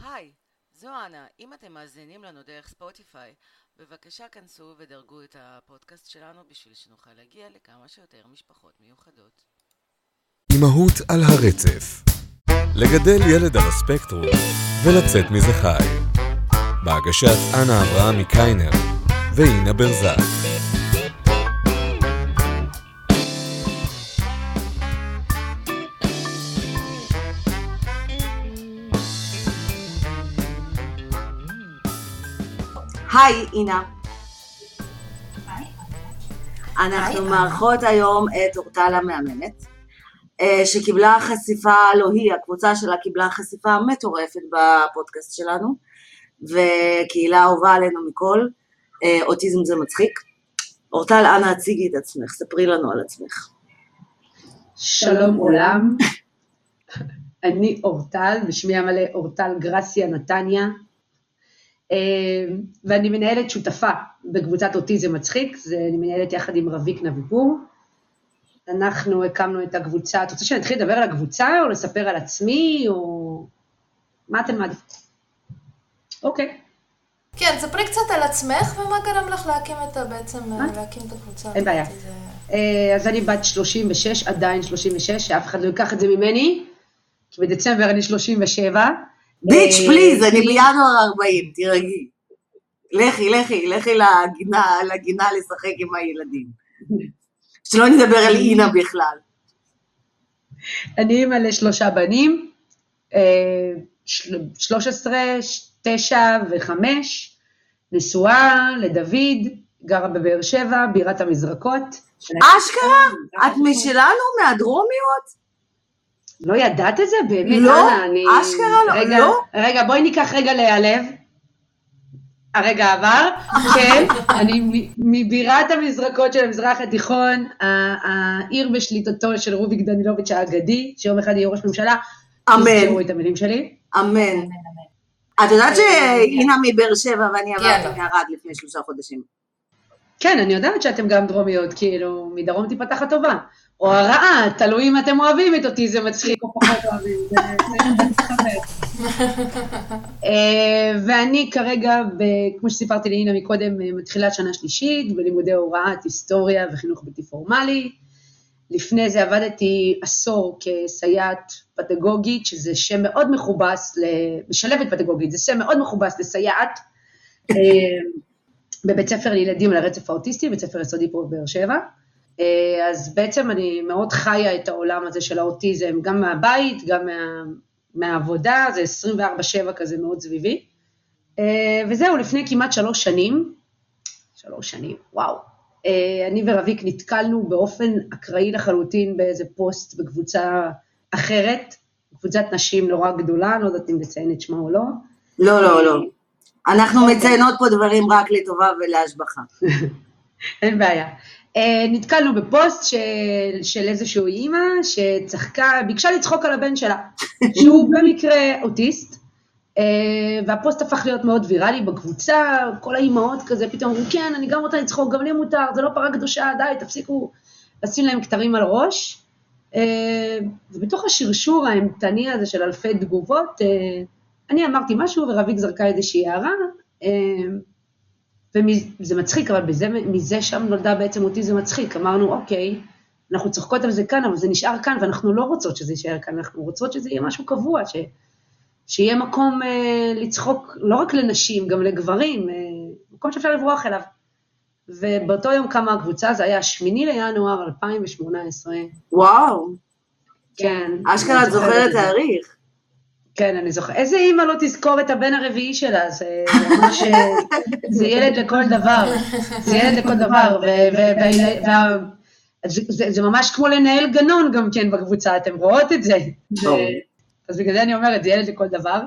היי, זו אנה. אם אתם מאזינים לנו דרך ספוטיפיי, בבקשה כנסו ודרגו את הפודקאסט שלנו בשביל שנוכל להגיע לכמה שיותר משפחות מיוחדות. אמהות על הרצף לגדל ילד על הספקטרום ולצאת מזה חי. בהגשת אנה אברהמי קיינר ואינה ברזק. היי, אינה. אנחנו מארחות היום את אורטל המהממת, אה, שקיבלה חשיפה, לא היא, הקבוצה שלה קיבלה חשיפה מטורפת בפודקאסט שלנו, וקהילה אהובה עלינו מכל, אה, אוטיזם זה מצחיק. אורטל, אנא הציגי את עצמך, ספרי לנו על עצמך. שלום עולם, אני אורטל, בשמי המלא אורטל גרסיה נתניה, ואני מנהלת שותפה בקבוצת אוטיזם מצחיק, זה אני מנהלת יחד עם רביק נביפור. אנחנו הקמנו את הקבוצה, את רוצה שאני אתחיל לדבר על הקבוצה, או לספר על עצמי, או... מה אתם מעדיפים? אוקיי. כן, ספרי קצת על עצמך, ומה גרם לך להקים את ה... בעצם, מה? להקים את הקבוצה. אין בעיה. זה- אה, אז אני בת 36, עדיין 36, שאף אחד לא ייקח את זה ממני, כי בדצמבר אני 37. ביץ', אה, פליז, אני אני- בינואר 40, תירגעי. לכי, לכי, לכי לגינה, לגינה לשחק עם הילדים. שלא נדבר על אינה בכלל. אני אימא לשלושה בנים, אה, של- 13, 9 ו-5, נשואה לדוד, גרה בבאר שבע, בירת המזרקות. אשכרה? את משלנו, מהדרומיות? לא ידעת את זה? באמת, לא, אנה, אני... אשכרה לא, רגע, לא. רגע, בואי ניקח רגע להיעלב. הרגע עבר, כן, אני מבירת המזרקות של המזרח התיכון, העיר בשליטתו של רוביק דנילוביץ' האגדי, שיום אחד יהיה ראש ממשלה. אמן. תזכרו את המילים שלי. אמן. את יודעת שאינה מבאר שבע ואני כן. עברתי מערד לפני שלושה חודשים. כן, אני יודעת שאתם גם דרומיות, כאילו, מדרום תיפתח הטובה. או הרעה, תלוי אם אתם אוהבים את אותי, זה מצחיק או פחות אוהבים. אה, ואני כרגע, כמו שסיפרתי לאינה מקודם, אה, מתחילה שנה שלישית בלימודי הוראת היסטוריה וחינוך בלתי פורמלי. לפני זה עבדתי עשור כסייעת פדגוגית, שזה שם מאוד מכובס, משלבת פדגוגית, זה שם מאוד מכובס לסייעת. אה, בבית ספר לילדים על הרצף האוטיסטי, בית ספר יסודי פה בבאר שבע. אה, אז בעצם אני מאוד חיה את העולם הזה של האוטיזם, גם מהבית, גם מה, מהעבודה, זה 24-7 כזה מאוד סביבי. אה, וזהו, לפני כמעט שלוש שנים, שלוש שנים, וואו. אה, אני ורביק נתקלנו באופן אקראי לחלוטין באיזה פוסט בקבוצה אחרת, קבוצת נשים נורא גדולה, אני לא יודעת אם לציין את שמה או לא. לא, לא, לא. אנחנו אוקיי. מציינות פה דברים רק לטובה ולהשבחה. אין בעיה. אה, נתקלנו בפוסט של, של איזושהי אימא שצחקה, ביקשה לצחוק על הבן שלה, שהוא במקרה אוטיסט, אה, והפוסט הפך להיות מאוד ויראלי בקבוצה, כל האימהות כזה פתאום אמרו, כן, אני גם רוצה לצחוק, גם לי מותר, זה לא פרה קדושה, די, תפסיקו לשים להם כתרים על הראש. אה, ובתוך השרשור האימתני הזה של אלפי תגובות, אני אמרתי משהו ורביק זרקה איזושהי הערה, וזה מצחיק, אבל בזה, מזה שם נולדה בעצם אוטיזם מצחיק. אמרנו, אוקיי, אנחנו צוחקות על זה כאן, אבל זה נשאר כאן, ואנחנו לא רוצות שזה יישאר כאן, אנחנו רוצות שזה יהיה משהו קבוע, ש, שיהיה מקום אה, לצחוק לא רק לנשים, גם לגברים, אה, מקום שאפשר לברוח אליו. ובאותו יום קמה הקבוצה, זה היה 8 לינואר 2018. וואו, כן. אשכרה את זוכרת זה. תאריך. כן, אני זוכרת. איזה אימא לא תזכור את הבן הרביעי שלה? זה ממש... זה ילד לכל דבר. זה ילד לכל דבר. זה, ממש כמו לנהל גנון גם כן בקבוצה, אתם רואות את זה. זה- אז בגלל זה אני אומרת, זה ילד לכל דבר.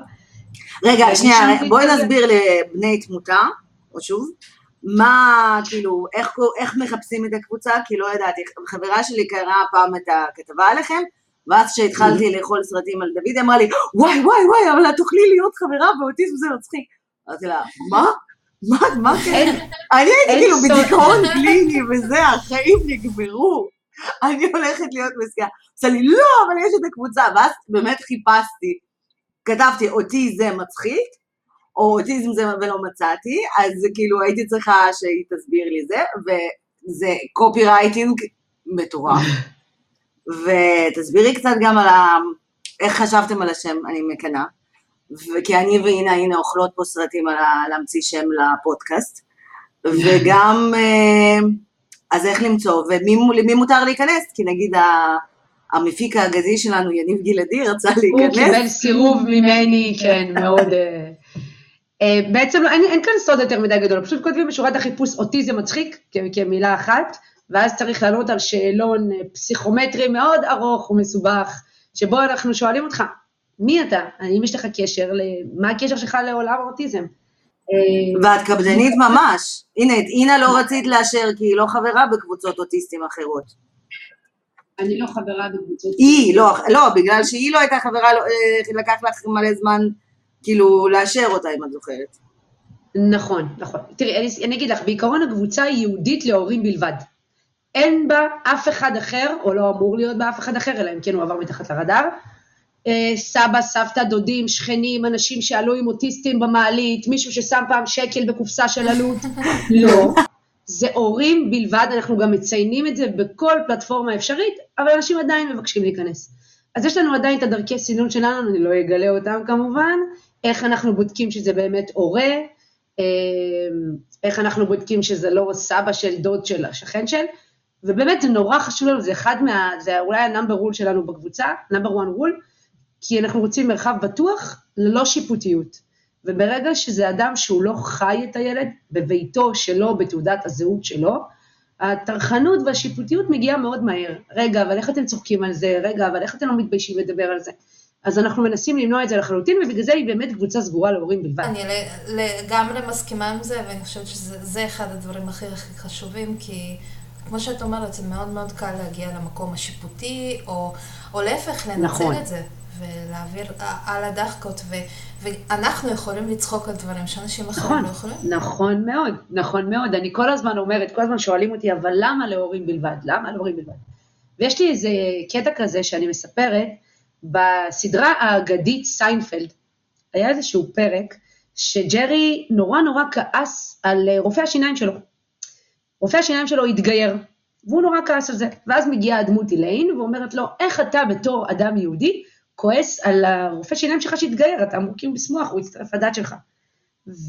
רגע, שנייה, בואי. נסביר לבני תמותה, או שוב, מה, כאילו, איך, איך מחפשים את הקבוצה, כי לא ידעתי, חברה שלי קראה פעם את הכתבה עליכם, ואז כשהתחלתי לאכול סרטים על דוד, היא אמרה לי, וואי, וואי, וואי, אבל את תוכלי להיות חברה באוטיזם זה מצחיק. אמרתי לה, מה? מה, מה כן? אני הייתי כאילו. בדיכאון קליני וזה, החיים נגמרו. אני הולכת להיות מזכירה. עושה לי, לא, אבל יש את הקבוצה. ואז באמת חיפשתי כתבתי אותי זה מצחיק, או אוטיזם זה ולא מצאתי, אז כאילו הייתי צריכה שהיא תסביר לי זה, וזה קופי רייטינג מטורף. ותסבירי קצת גם על ה... איך חשבתם על השם, אני מקנאה. וכי אני והנה הנה אוכלות פה סרטים על ה... להמציא שם לפודקאסט. וגם, אה, אז איך למצוא, ולמי מותר להיכנס? כי נגיד ה... המפיק האגדי שלנו, יניב גלעדי, רצה להיכנס. הוא קיבל סירוב ממני, כן, מאוד... אה, בעצם לא, אין, אין כאן סוד יותר מדי גדול, פשוט כותבים בשורת החיפוש אוטיזם מצחיק, כמילה אחת, ואז צריך לענות על שאלון אה, פסיכומטרי מאוד ארוך ומסובך, שבו אנחנו שואלים אותך, מי אתה? האם יש לך קשר, מה הקשר שלך לעולם האוטיזם? ואת קפדנית ממש. הנה, את אינה לא רצית לאשר כי היא לא חברה בקבוצות אוטיסטים אחרות. אני לא חברה בקבוצות. היא, לא, לא, בגלל שהיא לא הייתה חברה, לא, אה, לקח לך מלא זמן כאילו לאשר אותה, אם את זוכרת. נכון, נכון. תראי, אני, אני אגיד לך, בעיקרון הקבוצה היא ייעודית להורים בלבד. אין בה אף אחד אחר, או לא אמור להיות בה אף אחד אחר, אלא אם כן הוא עבר מתחת לרדאר. אה, סבא, סבתא, דודים, שכנים, אנשים שעלו עם אוטיסטים במעלית, מישהו ששם פעם שקל בקופסה של עלות, לא. זה הורים בלבד, אנחנו גם מציינים את זה בכל פלטפורמה אפשרית, אבל אנשים עדיין מבקשים להיכנס. אז יש לנו עדיין את הדרכי סינון שלנו, אני לא אגלה אותם כמובן, איך אנחנו בודקים שזה באמת הורה, אמ, איך אנחנו בודקים שזה לא סבא של דוד של השכן של, ובאמת זה נורא חשוב לנו, זה אחד מה, זה אולי ה number rule שלנו בקבוצה, number one rule, כי אנחנו רוצים מרחב בטוח ללא שיפוטיות. וברגע שזה אדם שהוא לא חי את הילד בביתו שלו, בתעודת הזהות שלו, הטרחנות והשיפוטיות מגיעה מאוד מהר. רגע, אבל איך אתם צוחקים על זה? רגע, אבל איך אתם לא מתביישים לדבר על זה? אז אנחנו מנסים למנוע את זה לחלוטין, ובגלל זה היא באמת קבוצה סגורה להורים בלבד. אני לגמרי מסכימה עם זה, ואני חושבת שזה אחד הדברים הכי הכי חשובים, כי כמו שאת אומרת, זה מאוד מאוד קל להגיע למקום השיפוטי, או, או להפך, לנצל נכון. את זה. ולהעביר על הדחקות, ו, ואנחנו יכולים לצחוק על דברים שאנשים אחרים נכון, לא יכולים. נכון מאוד, נכון מאוד. אני כל הזמן אומרת, כל הזמן שואלים אותי, אבל למה להורים בלבד? למה להורים בלבד? ויש לי איזה קטע כזה שאני מספרת, בסדרה האגדית סיינפלד, היה איזשהו פרק שג'רי נורא נורא כעס על רופא השיניים שלו. רופא השיניים שלו התגייר, והוא נורא כעס על זה. ואז מגיעה הדמות איליין ואומרת לו, איך אתה בתור אדם יהודי כועס על הרופא שיניים שלך שהתגייר, אתה אמור כאילו לשמוח, הוא יצטרף לדת שלך.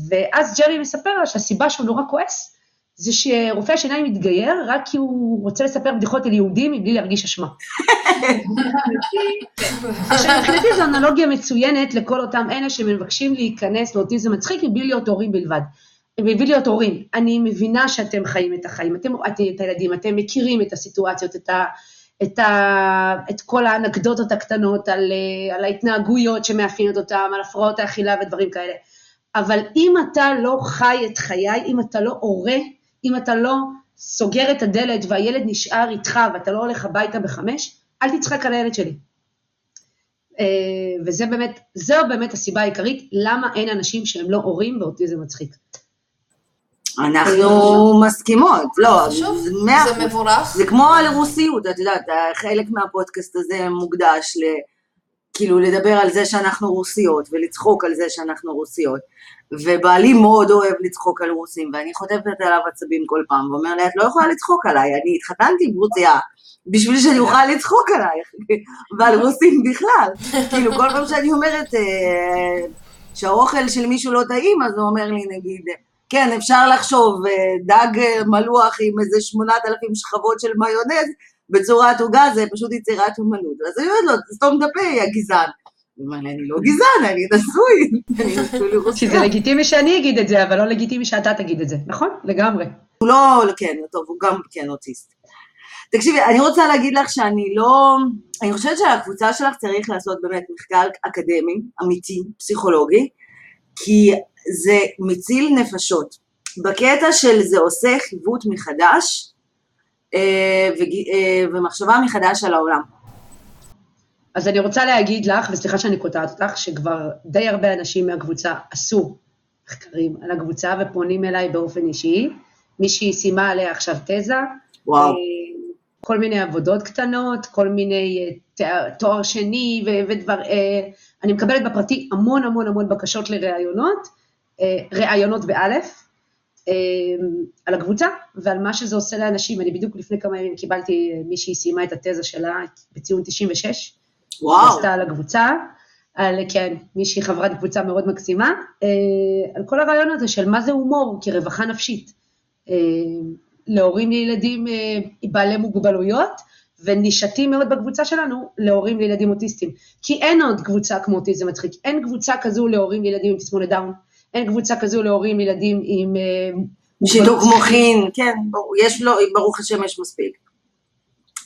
ואז ג'רי מספר לה שהסיבה שהוא נורא כועס, זה שרופא השיניים מתגייר רק כי הוא רוצה לספר בדיחות על יהודים מבלי להרגיש אשמה. עכשיו מבחינתי זו אנלוגיה מצוינת לכל אותם אלה שמבקשים להיכנס לאוטיזם מצחיק מבלי להיות הורים בלבד. מבלי להיות הורים. אני מבינה שאתם חיים את החיים, אתם, את הילדים, אתם מכירים את הסיטואציות, את ה... את, ה, את כל האנקדוטות הקטנות על, על ההתנהגויות שמאפיינות אותם, על הפרעות האכילה ודברים כאלה. אבל אם אתה לא חי את חיי, אם אתה לא הורה, אם אתה לא סוגר את הדלת והילד נשאר איתך ואתה לא הולך הביתה בחמש, אל תצחק על הילד שלי. אה, וזה באמת, זו באמת הסיבה העיקרית למה אין אנשים שהם לא הורים באוטיזם מצחיק. אנחנו מסכימות, לא, זה מבורך. זה כמו על רוסיות, את יודעת, חלק מהפודקאסט הזה מוקדש ל... כאילו לדבר על זה שאנחנו רוסיות ולצחוק על זה שאנחנו רוסיות. ובעלי מאוד אוהב לצחוק על רוסים, ואני חוטפת עליו עצבים כל פעם, ואומר לי, את לא יכולה לצחוק עליי, אני התחתנתי עם רוסיה, בשביל שאני אוכל לצחוק עלייך, ועל רוסים בכלל. כאילו כל פעם שאני אומרת אה, שהאוכל של מישהו לא טעים, אז הוא אומר לי נגיד, כן, אפשר לחשוב, אה, דג אה, מלוח עם איזה שמונת אלפים שכבות של מיונז בצורת עוגה, זה פשוט יצירת אומנות. אז אני אומרת לו, סתום את הפה, יא גזען. הוא אומר לי, אני לא גזען, אני נשוי, אני נשוי לרוסיה. כי זה לגיטימי שאני אגיד את זה, אבל לא לגיטימי שאתה תגיד את זה, נכון? לגמרי. הוא לא, כן, טוב, הוא גם כן אוטיסט. תקשיבי, אני רוצה להגיד לך שאני לא, אני חושבת שהקבוצה שלך צריך לעשות באמת מחקר אקדמי, אמיתי, פסיכולוגי, כי זה מציל נפשות. בקטע של זה עושה חיווט מחדש אה, אה, ומחשבה מחדש על העולם. אז אני רוצה להגיד לך, וסליחה שאני קוטעת אותך, שכבר די הרבה אנשים מהקבוצה עשו מחקרים על הקבוצה ופונים אליי באופן אישי. מישהי סיימה עליה עכשיו תזה. וואו. אה, כל מיני עבודות קטנות, כל מיני תואר שני ודבר, אני מקבלת בפרטי המון המון המון בקשות לראיונות, אה, ראיונות באלף, אה, על הקבוצה ועל מה שזה עושה לאנשים. אני בדיוק לפני כמה ימים קיבלתי מישהי סיימה את התזה שלה בציון 96. וואו. עשתה על הקבוצה, על, כן, מישהי חברת קבוצה מאוד מקסימה, על כל הרעיון הזה של מה זה הומור כרווחה נפשית. להורים לילדים בעלי מוגבלויות, ונישתי מאוד בקבוצה שלנו להורים לילדים אוטיסטים. כי אין עוד קבוצה כמו אותי, זה מצחיק. אין קבוצה כזו להורים לילדים עם תסמונת דאון, אין קבוצה כזו להורים לילדים עם... אה, שיתוק מוחין, כן, יש לו, ברוך השם יש מספיק.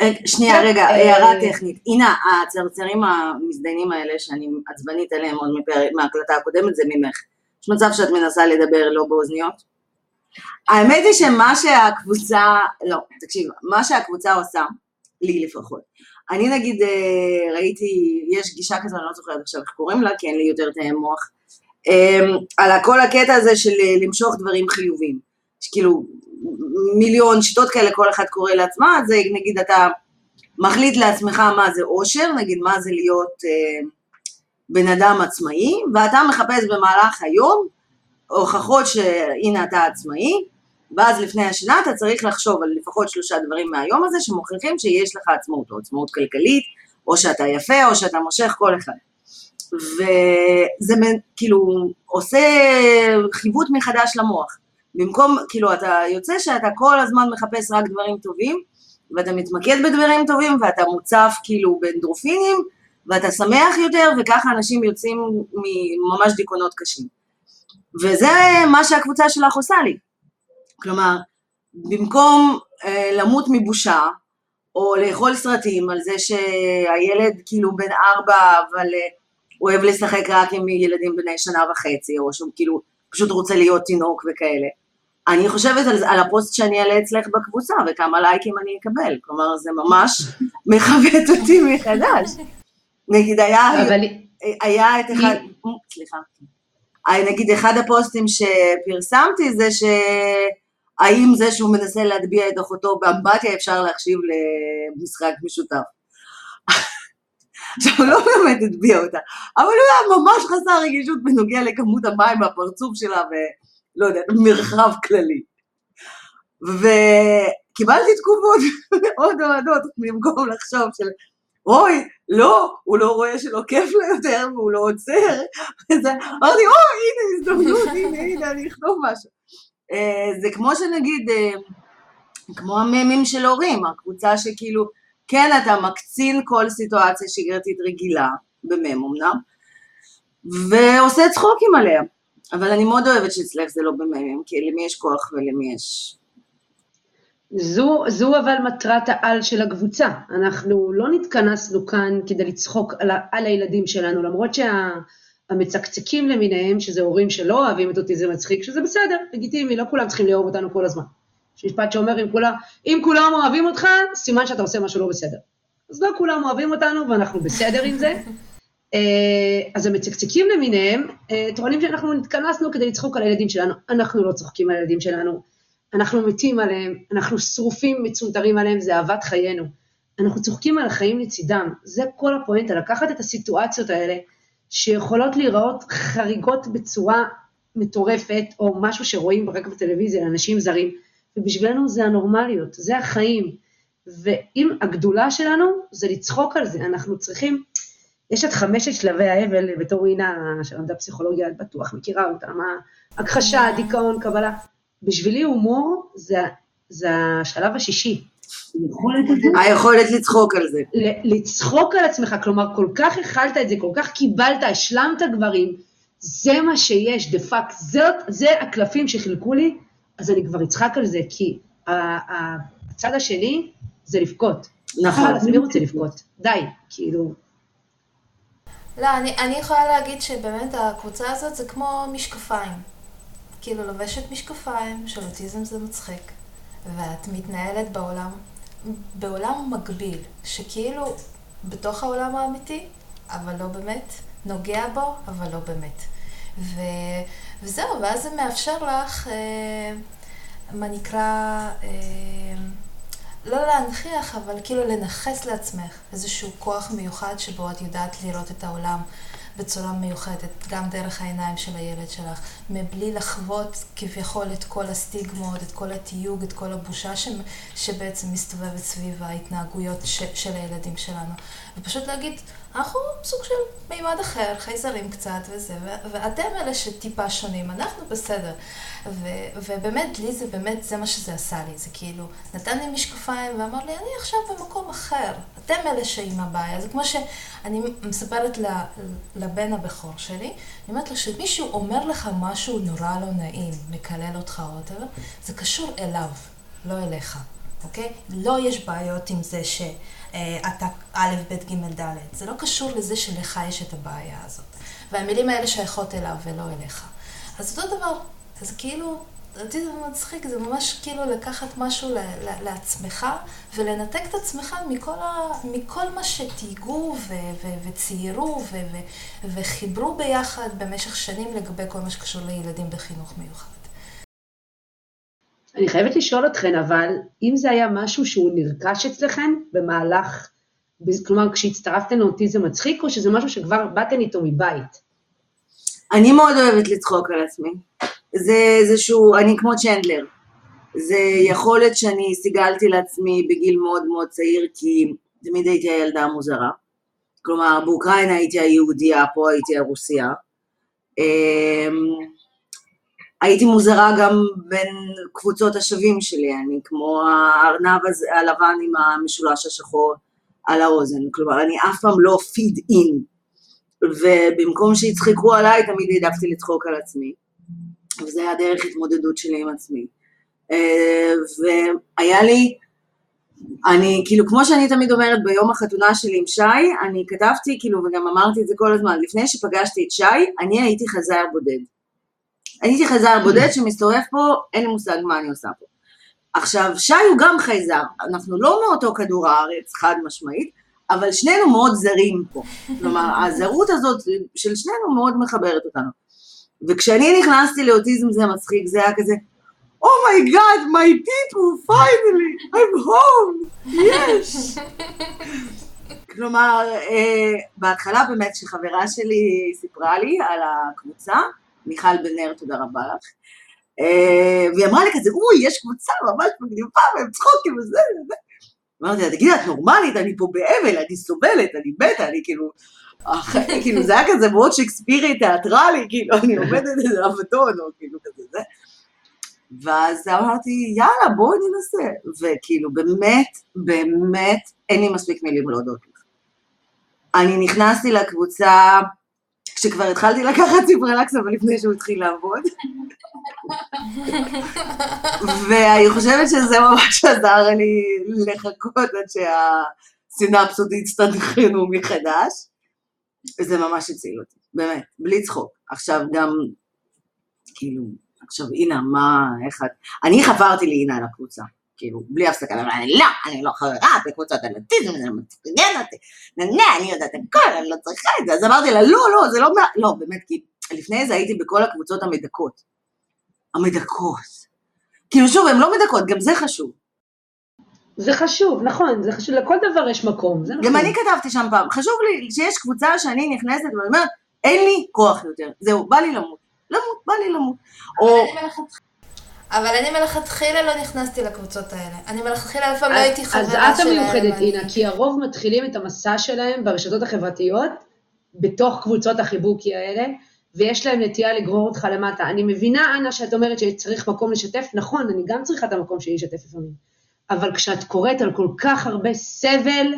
אה, שנייה, כן, רגע, אה, הערה טכנית. הנה, הצרצרים המזדיינים האלה, שאני עצבנית עליהם עוד מההקלטה הקודמת, זה ממך. יש מצב שאת מנסה לדבר לא באוזניות? האמת היא שמה שהקבוצה, לא, תקשיב, מה שהקבוצה עושה, לי לפחות. אני נגיד ראיתי, יש גישה כזו, אני לא זוכרת עכשיו איך קוראים לה, כי אין לי יותר תאי מוח, על כל הקטע הזה של אה, למשוך דברים חיובים. כאילו, מיליון שיטות כאלה, כל אחד קורא לעצמה, זה נגיד אתה מחליט לעצמך מה זה אושר, נגיד מה זה להיות אה, בן אדם עצמאי, ואתה מחפש במהלך היום הוכחות שהנה אתה עצמאי, ואז לפני השינה אתה צריך לחשוב על לפחות שלושה דברים מהיום הזה שמוכיחים שיש לך עצמאות, או עצמאות כלכלית, או שאתה יפה, או שאתה מושך, כל אחד. וזה כאילו עושה חיווט מחדש למוח. במקום, כאילו, אתה יוצא שאתה כל הזמן מחפש רק דברים טובים, ואתה מתמקד בדברים טובים, ואתה מוצף כאילו באנדרופינים, ואתה שמח יותר, וככה אנשים יוצאים מממש דיכאונות קשים. וזה מה שהקבוצה שלך עושה לי. כלומר, במקום אה, למות מבושה, או לאכול סרטים על זה שהילד כאילו בן ארבע, אבל אה, הוא אוהב לשחק רק עם ילדים בני שנה וחצי, או שהוא כאילו פשוט רוצה להיות תינוק וכאלה. אני חושבת על, על הפוסט שאני אעלה אצלך בקבוצה, וכמה לייקים אני אקבל, כלומר זה ממש מכבד אותי מחדש. נגיד היה, אבל... היה את אחד, סליחה, נגיד אחד הפוסטים שפרסמתי זה ש... האם זה שהוא מנסה להטביע את אחותו באמבטיה אפשר להחשיב למשחק משותף. עכשיו, הוא לא באמת הטביע אותה, אבל הוא היה ממש חסר רגישות בנוגע לכמות המים מהפרצוף שלה ולא יודע, מרחב כללי. וקיבלתי תגובות מאוד אוהדות במקום לחשוב של אוי, לא, הוא לא רואה שלא כיף לו יותר והוא לא עוצר. אמרתי, אוי, הנה הזדמנות, הנה, הנה, אני אכתוב משהו. אה, זה כמו שנגיד, אה, כמו הממים של הורים, הקבוצה שכאילו, כן אתה מקצין כל סיטואציה שגרתית רגילה, במם אמנם, ועושה צחוקים עליה. אבל אני מאוד אוהבת שאצלך זה לא בממים, כי למי יש כוח ולמי יש... זו, זו אבל מטרת העל של הקבוצה. אנחנו לא נתכנסנו כאן כדי לצחוק על, על הילדים שלנו, למרות שה... המצקצקים למיניהם, שזה הורים שלא אוהבים את אוטיזם מצחיק, שזה בסדר, לגיטימי, לא כולם צריכים לאהוב אותנו כל הזמן. יש משפט שאומר, אם כולם, אם כולם אוהבים אותך, סימן שאתה עושה משהו לא בסדר. אז לא כולם אוהבים אותנו ואנחנו בסדר עם זה. אה, אז המצקצקים למיניהם אה, טוענים שאנחנו נתכנסנו כדי לצחוק על הילדים שלנו. אנחנו לא צוחקים על הילדים שלנו, אנחנו מתים עליהם, אנחנו שרופים, מצונתרים עליהם, זה אהבת חיינו. אנחנו צוחקים על החיים לצידם, זה כל הפואנטה, לקחת את הסיטואציות האלה, שיכולות להיראות חריגות בצורה מטורפת, או משהו שרואים רק בטלוויזיה לאנשים זרים, ובשבילנו זה הנורמליות, זה החיים. ואם הגדולה שלנו זה לצחוק על זה, אנחנו צריכים, יש את חמשת שלבי האבל בתור אינה שלמדה פסיכולוגיה, את בטוח מכירה אותם, הכחשה, דיכאון, קבלה. בשבילי הומור זה, זה השלב השישי. היכולת לצחוק על זה. לצחוק על עצמך, כלומר, כל כך הכלת את זה, כל כך קיבלת, השלמת דברים, זה מה שיש, the fuck, זה הקלפים שחילקו לי, אז אני כבר אצחק על זה, כי הצד השני זה לבכות. נכון. אז מי רוצה לבכות? די, כאילו... לא, אני, אני יכולה להגיד שבאמת הקבוצה הזאת זה כמו משקפיים. כאילו לובשת משקפיים של אוטיזם זה מצחיק, ואת מתנהלת בעולם בעולם מקביל, שכאילו בתוך העולם האמיתי, אבל לא באמת, נוגע בו, אבל לא באמת. ו... וזהו, ואז זה מאפשר לך, אה, מה נקרא, אה, לא להנכיח, אבל כאילו לנכס לעצמך איזשהו כוח מיוחד שבו את יודעת לראות את העולם בצורה מיוחדת, גם דרך העיניים של הילד שלך, מבלי לחוות כביכול את כל הסטיגמות, את כל התיוג, את כל הבושה ש, שבעצם מסתובבת סביב ההתנהגויות ש, של הילדים שלנו. ופשוט להגיד, אנחנו סוג של מימד אחר, חייזרים קצת וזה, ואתם אלה שטיפה שונים, אנחנו בסדר. ו- ובאמת, לי זה באמת, זה מה שזה עשה לי, זה כאילו, נתן לי משקפיים ואמר לי, אני עכשיו במקום אחר, אתם אלה שעם הבעיה. זה כמו שאני מספרת לבן הבכור שלי, אני אומרת לו, כשמישהו אומר לך משהו נורא לא נעים, מקלל אותך או whatever, זה קשור אליו, לא אליך, אוקיי? לא יש בעיות עם זה ש... אתה א', ב', ג', ד'. זה לא קשור לזה שלך יש את הבעיה הזאת. והמילים האלה שייכות אליו ולא אליך. אז אותו דבר, אז כאילו, אותי זה מצחיק, זה ממש כאילו לקחת משהו לעצמך ולנתק את עצמך מכל, ה, מכל מה שתהיגו וציירו וחיברו ביחד במשך שנים לגבי כל מה שקשור לילדים בחינוך מיוחד. אני חייבת לשאול אתכן, אבל אם זה היה משהו שהוא נרכש אצלכם במהלך, כלומר כשהצטרפתן לאוטיזם מצחיק, או שזה משהו שכבר באתן איתו מבית? אני מאוד אוהבת לצחוק על עצמי. זה איזשהו, אני כמו צ'נדלר. זה יכולת שאני סיגלתי לעצמי בגיל מאוד מאוד צעיר, כי תמיד הייתי הילדה המוזרה. כלומר, באוקראינה הייתי היהודייה, פה הייתי הרוסיה. אמ, הייתי מוזרה גם בין קבוצות השווים שלי, אני כמו הארנב הלבן עם המשולש השחור על האוזן, כלומר אני אף פעם לא פיד אין, ובמקום שיצחקו עליי תמיד העדפתי לצחוק על עצמי, וזה היה דרך התמודדות שלי עם עצמי. אה, והיה לי, אני כאילו כמו שאני תמיד אומרת ביום החתונה שלי עם שי, אני כתבתי כאילו וגם אמרתי את זה כל הזמן, לפני שפגשתי את שי, אני הייתי חזאי בודד. הייתי חייזר בודד שמסתובב פה, אין לי מושג מה אני עושה פה. עכשיו, שי הוא גם חייזר, אנחנו לא מאותו כדור הארץ, חד משמעית, אבל שנינו מאוד זרים פה. כלומר, הזרות הזאת של שנינו מאוד מחברת אותנו. וכשאני נכנסתי לאוטיזם זה מצחיק, זה היה כזה, oh my God, oh my people, finally, I'm home, יש. כלומר, אה, בהתחלה באמת כשחברה שלי סיפרה לי על הקבוצה, מיכל בן נר, תודה רבה לך. אה, והיא אמרה לי כזה, אוי, יש קבוצה ממש מגניבה, והם צחוקים וזה וזה. אמרתי לה, תגידי, את נורמלית? אני פה באבל, אני סובלת, אני מתה, אני כאילו... כאילו זה היה כזה מאוד שקספירי תיאטרלי, כאילו אני עומדת איזה אבדון, או כאילו כזה זה. ואז אמרתי, יאללה, בואי ננסה. וכאילו, באמת, באמת, אין לי מספיק מילים להודות לך. אני נכנסתי לקבוצה כשכבר התחלתי לקחת ציפרלקס, אבל לפני שהוא התחיל לעבוד. ואני חושבת שזה ממש עזר לי לחכות עד שהסינפסות יצטנחנו מחדש. וזה ממש הציל אותי, באמת, בלי צחוק. עכשיו גם, כאילו, עכשיו אינה, מה, איך את... אני חברתי לאינה לקבוצה. כאילו, בלי הפסקה, אבל אני לא, אני לא חברה בקבוצות על אוטיזם, זה מצגן אותי, נה, אני יודעת הכל, אני לא צריכה את זה, אז אמרתי לה, לא, לא, זה לא, לא, באמת, כי לפני זה הייתי בכל הקבוצות המדכאות. המדכאות. כאילו, שוב, הן לא מדכאות, גם זה חשוב. זה חשוב, נכון, זה חשוב, לכל דבר יש מקום, זה נכון. גם אני כתבתי שם פעם, חשוב לי שיש קבוצה שאני נכנסת ואני אומרת, אין לי כוח יותר, זהו, בא לי למות, למות, בא לי למות. או... אבל אני מלכתחילה לא נכנסתי לקבוצות האלה. אני מלכתחילה אף פעם לא הייתי חברה שלהם. אז את המיוחדת, אינה, כי הרוב מתחילים את המסע שלהם ברשתות החברתיות, בתוך קבוצות החיבוקי האלה, ויש להם נטייה לגרור אותך למטה. אני מבינה, אנה, שאת אומרת שצריך מקום לשתף, נכון, אני גם צריכה את המקום שלי לשתף לפעמים. אבל כשאת קוראת על כל כך הרבה סבל...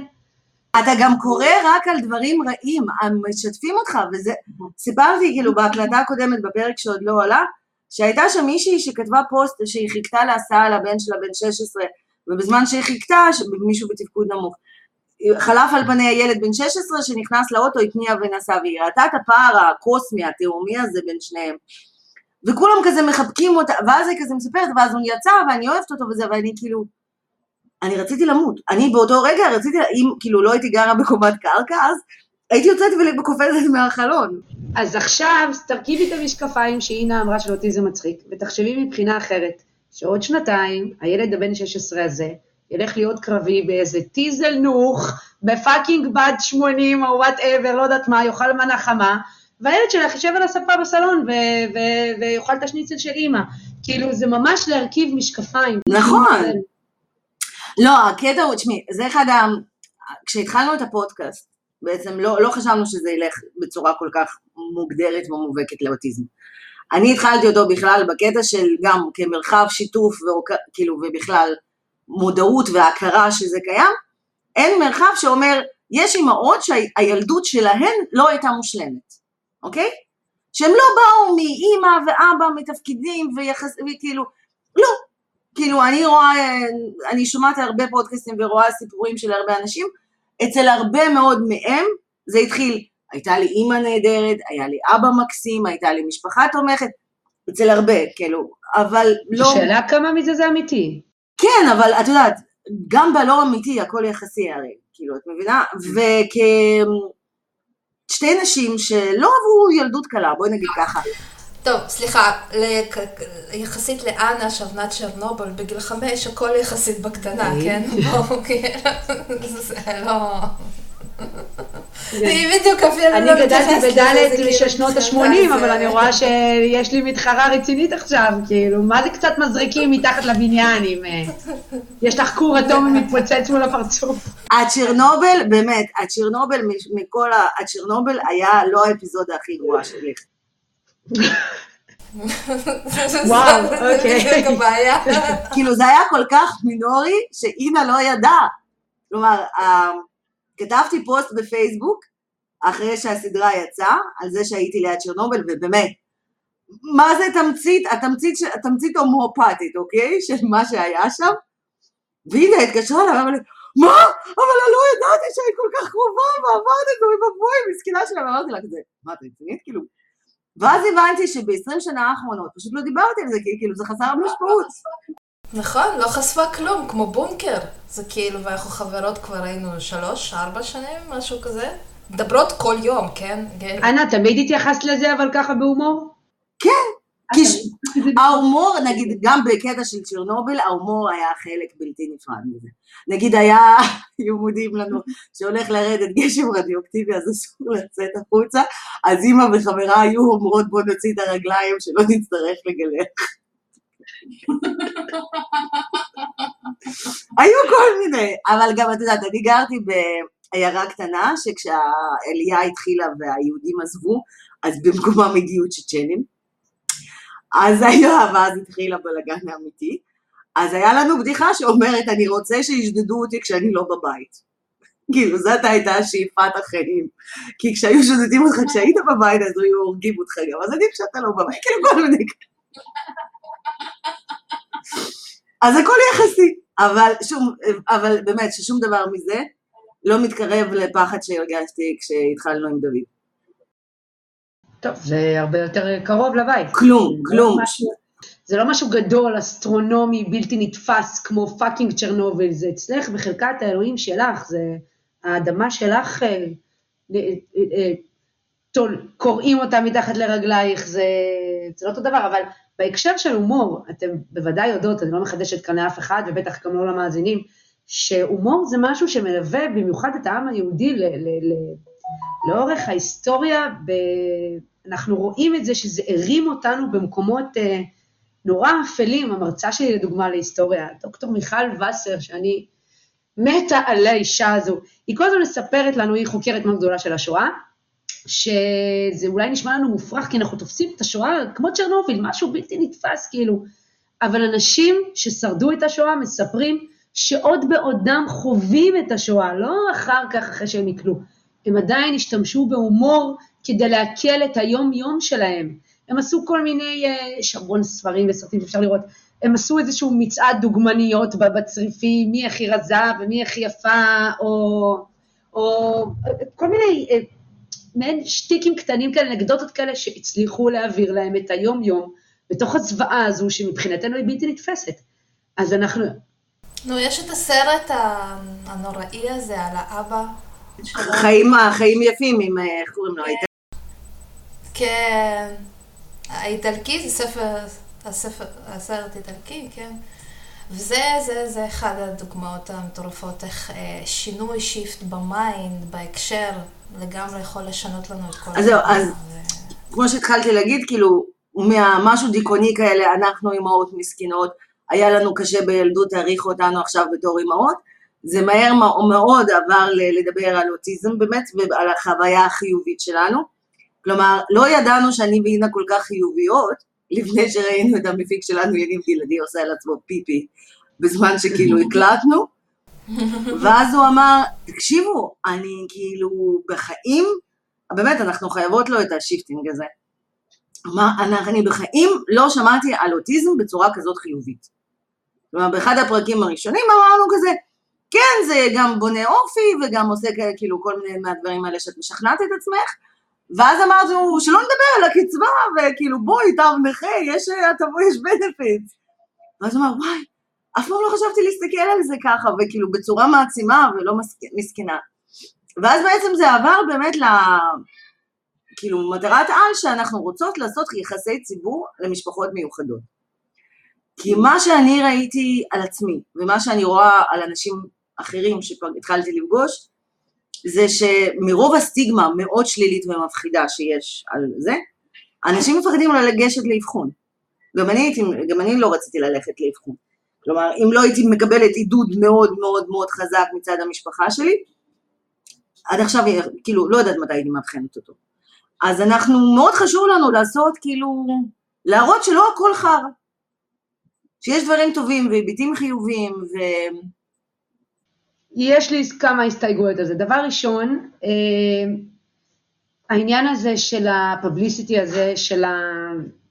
אתה גם קורא רק על דברים רעים, הם משתפים אותך, וזה... סיפרתי כאילו בהקלטה הקודמת, בפרק שעוד לא עלה, שהייתה שם מישהי שכתבה פוסט שהיא חיכתה להסעה לבן שלה בן 16, ובזמן שהיא חיכתה, מישהו בתפקוד נמוך. חלף על פני הילד בן 16 שנכנס לאוטו, התניע ונסע, והיא ראתה את הפער הקוסמי, התאומי הזה בין שניהם. וכולם כזה מחבקים אותה, ואז היא כזה מספרת, ואז הוא יצא, ואני אוהבת אותו וזה, ואני כאילו, אני רציתי למות. אני באותו רגע רציתי, אם כאילו לא הייתי גרה בקומת קרקע אז, הייתי יוצאת וקופצת מהחלון. אז עכשיו תרכיבי את המשקפיים שאינה אמרה של אוטיזם מצחיק, ותחשבי מבחינה אחרת, שעוד שנתיים, הילד הבן 16 הזה, ילך להיות קרבי באיזה טיזל נוך, ב fucking בת 80 או whatever, לא יודעת מה, יאכל מנה חמה, והילד שלך יושב על הספה בסלון ו- ו- ויאכל את השניצל של אימא. כאילו, זה ממש להרכיב משקפיים. נכון. לא, הקטע הוא, תשמעי, זה אחד ה... כשהתחלנו את הפודקאסט, בעצם לא, לא חשבנו שזה ילך בצורה כל כך מוגדרת ומובהקת לאוטיזם. אני התחלתי אותו בכלל בקטע של גם כמרחב שיתוף וכאילו ובכלל מודעות והכרה שזה קיים, אין מרחב שאומר, יש אימהות שהילדות שלהן לא הייתה מושלמת, אוקיי? שהם לא באו מאימא ואבא מתפקידים ויחס... וכאילו, לא. כאילו, אני רואה, אני שומעת הרבה פודקאסטים ורואה סיפורים של הרבה אנשים, אצל הרבה מאוד מהם זה התחיל, הייתה לי אימא נהדרת, היה לי אבא מקסים, הייתה לי משפחה תומכת, אצל הרבה, כאילו, אבל לא... שאלה כמה מזה זה אמיתי. כן, אבל את יודעת, גם בלא אמיתי הכל יחסי הרי, כאילו, את מבינה? וכשתי נשים שלא עברו ילדות קלה, בואי נגיד ככה. טוב, סליחה, יחסית לאנה שבנת צ'רנובל בגיל חמש, הכל יחסית בקטנה, כן? בואו, כן, זה לא... היא בדיוק אפילו לא אני גדלתי בדלת כאילו של שנות ה-80, אבל אני רואה שיש לי מתחרה רצינית עכשיו, כאילו, מה זה קצת מזריקים מתחת לבניין אם אה, יש לך כור אטומי מתפוצץ מול הפרצוף? הצ'רנובל, באמת, הצ'רנובל מכל ה... הצ'רנובל היה לא האפיזודה הכי גרועה שלי. וואו, אוקיי. כאילו זה היה כל כך מינורי שאינה לא ידעה. כלומר, כתבתי פוסט בפייסבוק אחרי שהסדרה יצאה, על זה שהייתי ליד צ'רנובל, ובאמת, מה זה תמצית, התמצית, התמצית הומואפתית, אוקיי? של מה שהיה שם. והנה, התקשרה אליי, ואמרה לי, מה? אבל אני לא ידעתי שהיית כל כך קרובה, ועברת את זה, ובואי, מסכנה שלה, ואמרתי לה כזה, מה, את רצינית? כאילו... ואז הבנתי שב-20 שנה האחרונות פשוט לא דיברתי על זה, כי כאילו זה חסר משמעות. נכון, לא חשפה כלום, כמו בונקר. זה כאילו, ואנחנו חברות כבר היינו שלוש, ארבע שנים, משהו כזה. מדברות כל יום, כן? אנה, תמיד התייחסת לזה, אבל ככה בהומור? כן. כי ההומור, נגיד, גם בקטע של צ'רנוביל, ההומור היה חלק בלתי נפרד מזה. נגיד היה, היו מודיעים לנו שהולך לרדת גשם רדיואקטיבי, אז אסור לצאת החוצה, אז אימא וחברה היו אומרות בוא נוציא את הרגליים שלא נצטרך לגלח. היו כל מיני, אבל גם את יודעת, אני גרתי בעיירה קטנה, שכשהעלייה התחילה והיהודים עזבו, אז במקומם הגיעו צ'צ'נים. אז היה, ואז התחיל הבלגן האמיתי. אז היה לנו בדיחה שאומרת, אני רוצה שישדדו אותי כשאני לא בבית. כאילו, זאת הייתה שאיפת החיים. כי כשהיו שודדים אותך כשהיית בבית, אז היו הורגים אותך גם, אז עדיף שאתה לא בבית, כאילו כל מיני אז הכל יחסי, אבל שום, אבל באמת ששום דבר מזה לא מתקרב לפחד שהרגשתי כשהתחלנו עם דוד. טוב, זה הרבה יותר קרוב לבית. כלום, כלום. זה לא משהו גדול, אסטרונומי, בלתי נתפס, כמו fucking צ'רנוביל, זה אצלך בחלקת האלוהים שלך, זה האדמה שלך, אה, אה, אה, קוראים אותה מתחת לרגלייך, זה, זה לא אותו דבר, אבל בהקשר של הומור, אתם בוודאי יודעות, אני לא מחדשת כאן לאף אחד, ובטח גם לא למאזינים, שהומור זה משהו שמלווה במיוחד את העם היהודי ל- ל- ל- לאורך ההיסטוריה, ב... אנחנו רואים את זה שזה הרים אותנו במקומות אה, נורא אפלים, המרצה שלי לדוגמה להיסטוריה, דוקטור מיכל וסר, שאני מתה על האישה הזו, היא כל הזמן מספרת לנו, היא חוקרת מאוד גדולה של השואה, שזה אולי נשמע לנו מופרך, כי אנחנו תופסים את השואה כמו צ'רנוביל, משהו בלתי נתפס כאילו, אבל אנשים ששרדו את השואה מספרים שעוד בעודם חווים את השואה, לא אחר כך, אחרי שהם יקלו, הם עדיין השתמשו בהומור כדי להקל את היום-יום שלהם. הם עשו כל מיני, יש אה, המון ספרים וסרטים שאפשר לראות, הם עשו איזשהו מצעד דוגמניות בצריפים, מי הכי רזה ומי הכי יפה, או, או כל מיני אה, מעין שטיקים קטנים כאלה, אנקדוטות כאלה, שהצליחו להעביר להם את היום-יום בתוך הזוועה הזו, שמבחינתנו היא בלתי נתפסת. אז אנחנו... נו, יש את הסרט הנוראי הזה על האבא. חיים, חיים יפים, עם, איך קוראים לו? כן, האיטלקי זה ספר, הספר, הסרט איטלקי, כן. וזה זה, זה אחד הדוגמאות המטורפות, איך אה, שינוי shift ב mind, בהקשר, לגמרי יכול לשנות לנו את כל אז זהו, אז ו... כמו שהתחלתי להגיד, כאילו, מהמשהו דיכאוני כאלה, אנחנו אימהות מסכנות, היה לנו קשה בילדות, העריכו אותנו עכשיו בתור אימהות, זה מהר מאוד עבר לדבר על אוטיזם באמת ועל החוויה החיובית שלנו. כלומר, לא ידענו שאני ואינה כל כך חיוביות, לפני שראינו את המפיק שלנו, יניב גלעדי, עושה על עצמו פיפי, בזמן שכאילו הקלטנו, ואז הוא אמר, תקשיבו, אני כאילו בחיים, באמת, אנחנו חייבות לו את ה shifting הזה. אמר, אני בחיים לא שמעתי על אוטיזם בצורה כזאת חיובית. כלומר, באחד הפרקים הראשונים אמרנו כזה, כן, זה גם בונה אופי וגם עושה כאילו כל מיני מהדברים האלה שאת משכנעת את עצמך, ואז אמרנו שלא נדבר על הקצבה, וכאילו בואי, תו נכה, יש הטבות, יש בנפיט. ואז הוא אמר, וואי, אף פעם לא חשבתי להסתכל על זה ככה, וכאילו בצורה מעצימה ולא מסכנה. ואז בעצם זה עבר באמת ל... כאילו מטרת על שאנחנו רוצות לעשות יחסי ציבור למשפחות מיוחדות. כי מה שאני ראיתי על עצמי, ומה שאני רואה על אנשים אחרים שכבר התחלתי לפגוש, זה שמרוב הסטיגמה המאוד שלילית ומפחידה שיש על זה, אנשים מפחדים לגשת לאבחון. גם אני, גם אני לא רציתי ללכת לאבחון. כלומר, אם לא הייתי מקבלת עידוד מאוד מאוד מאוד חזק מצד המשפחה שלי, עד עכשיו, כאילו, לא יודעת מתי הייתי מאבחנת אותו. אז אנחנו, מאוד חשוב לנו לעשות, כאילו, להראות שלא הכל חרא. שיש דברים טובים והיבטים חיוביים, ו... יש לי כמה הסתייגויות על זה. דבר ראשון, אה, העניין הזה של הפבליסיטי הזה, של ה...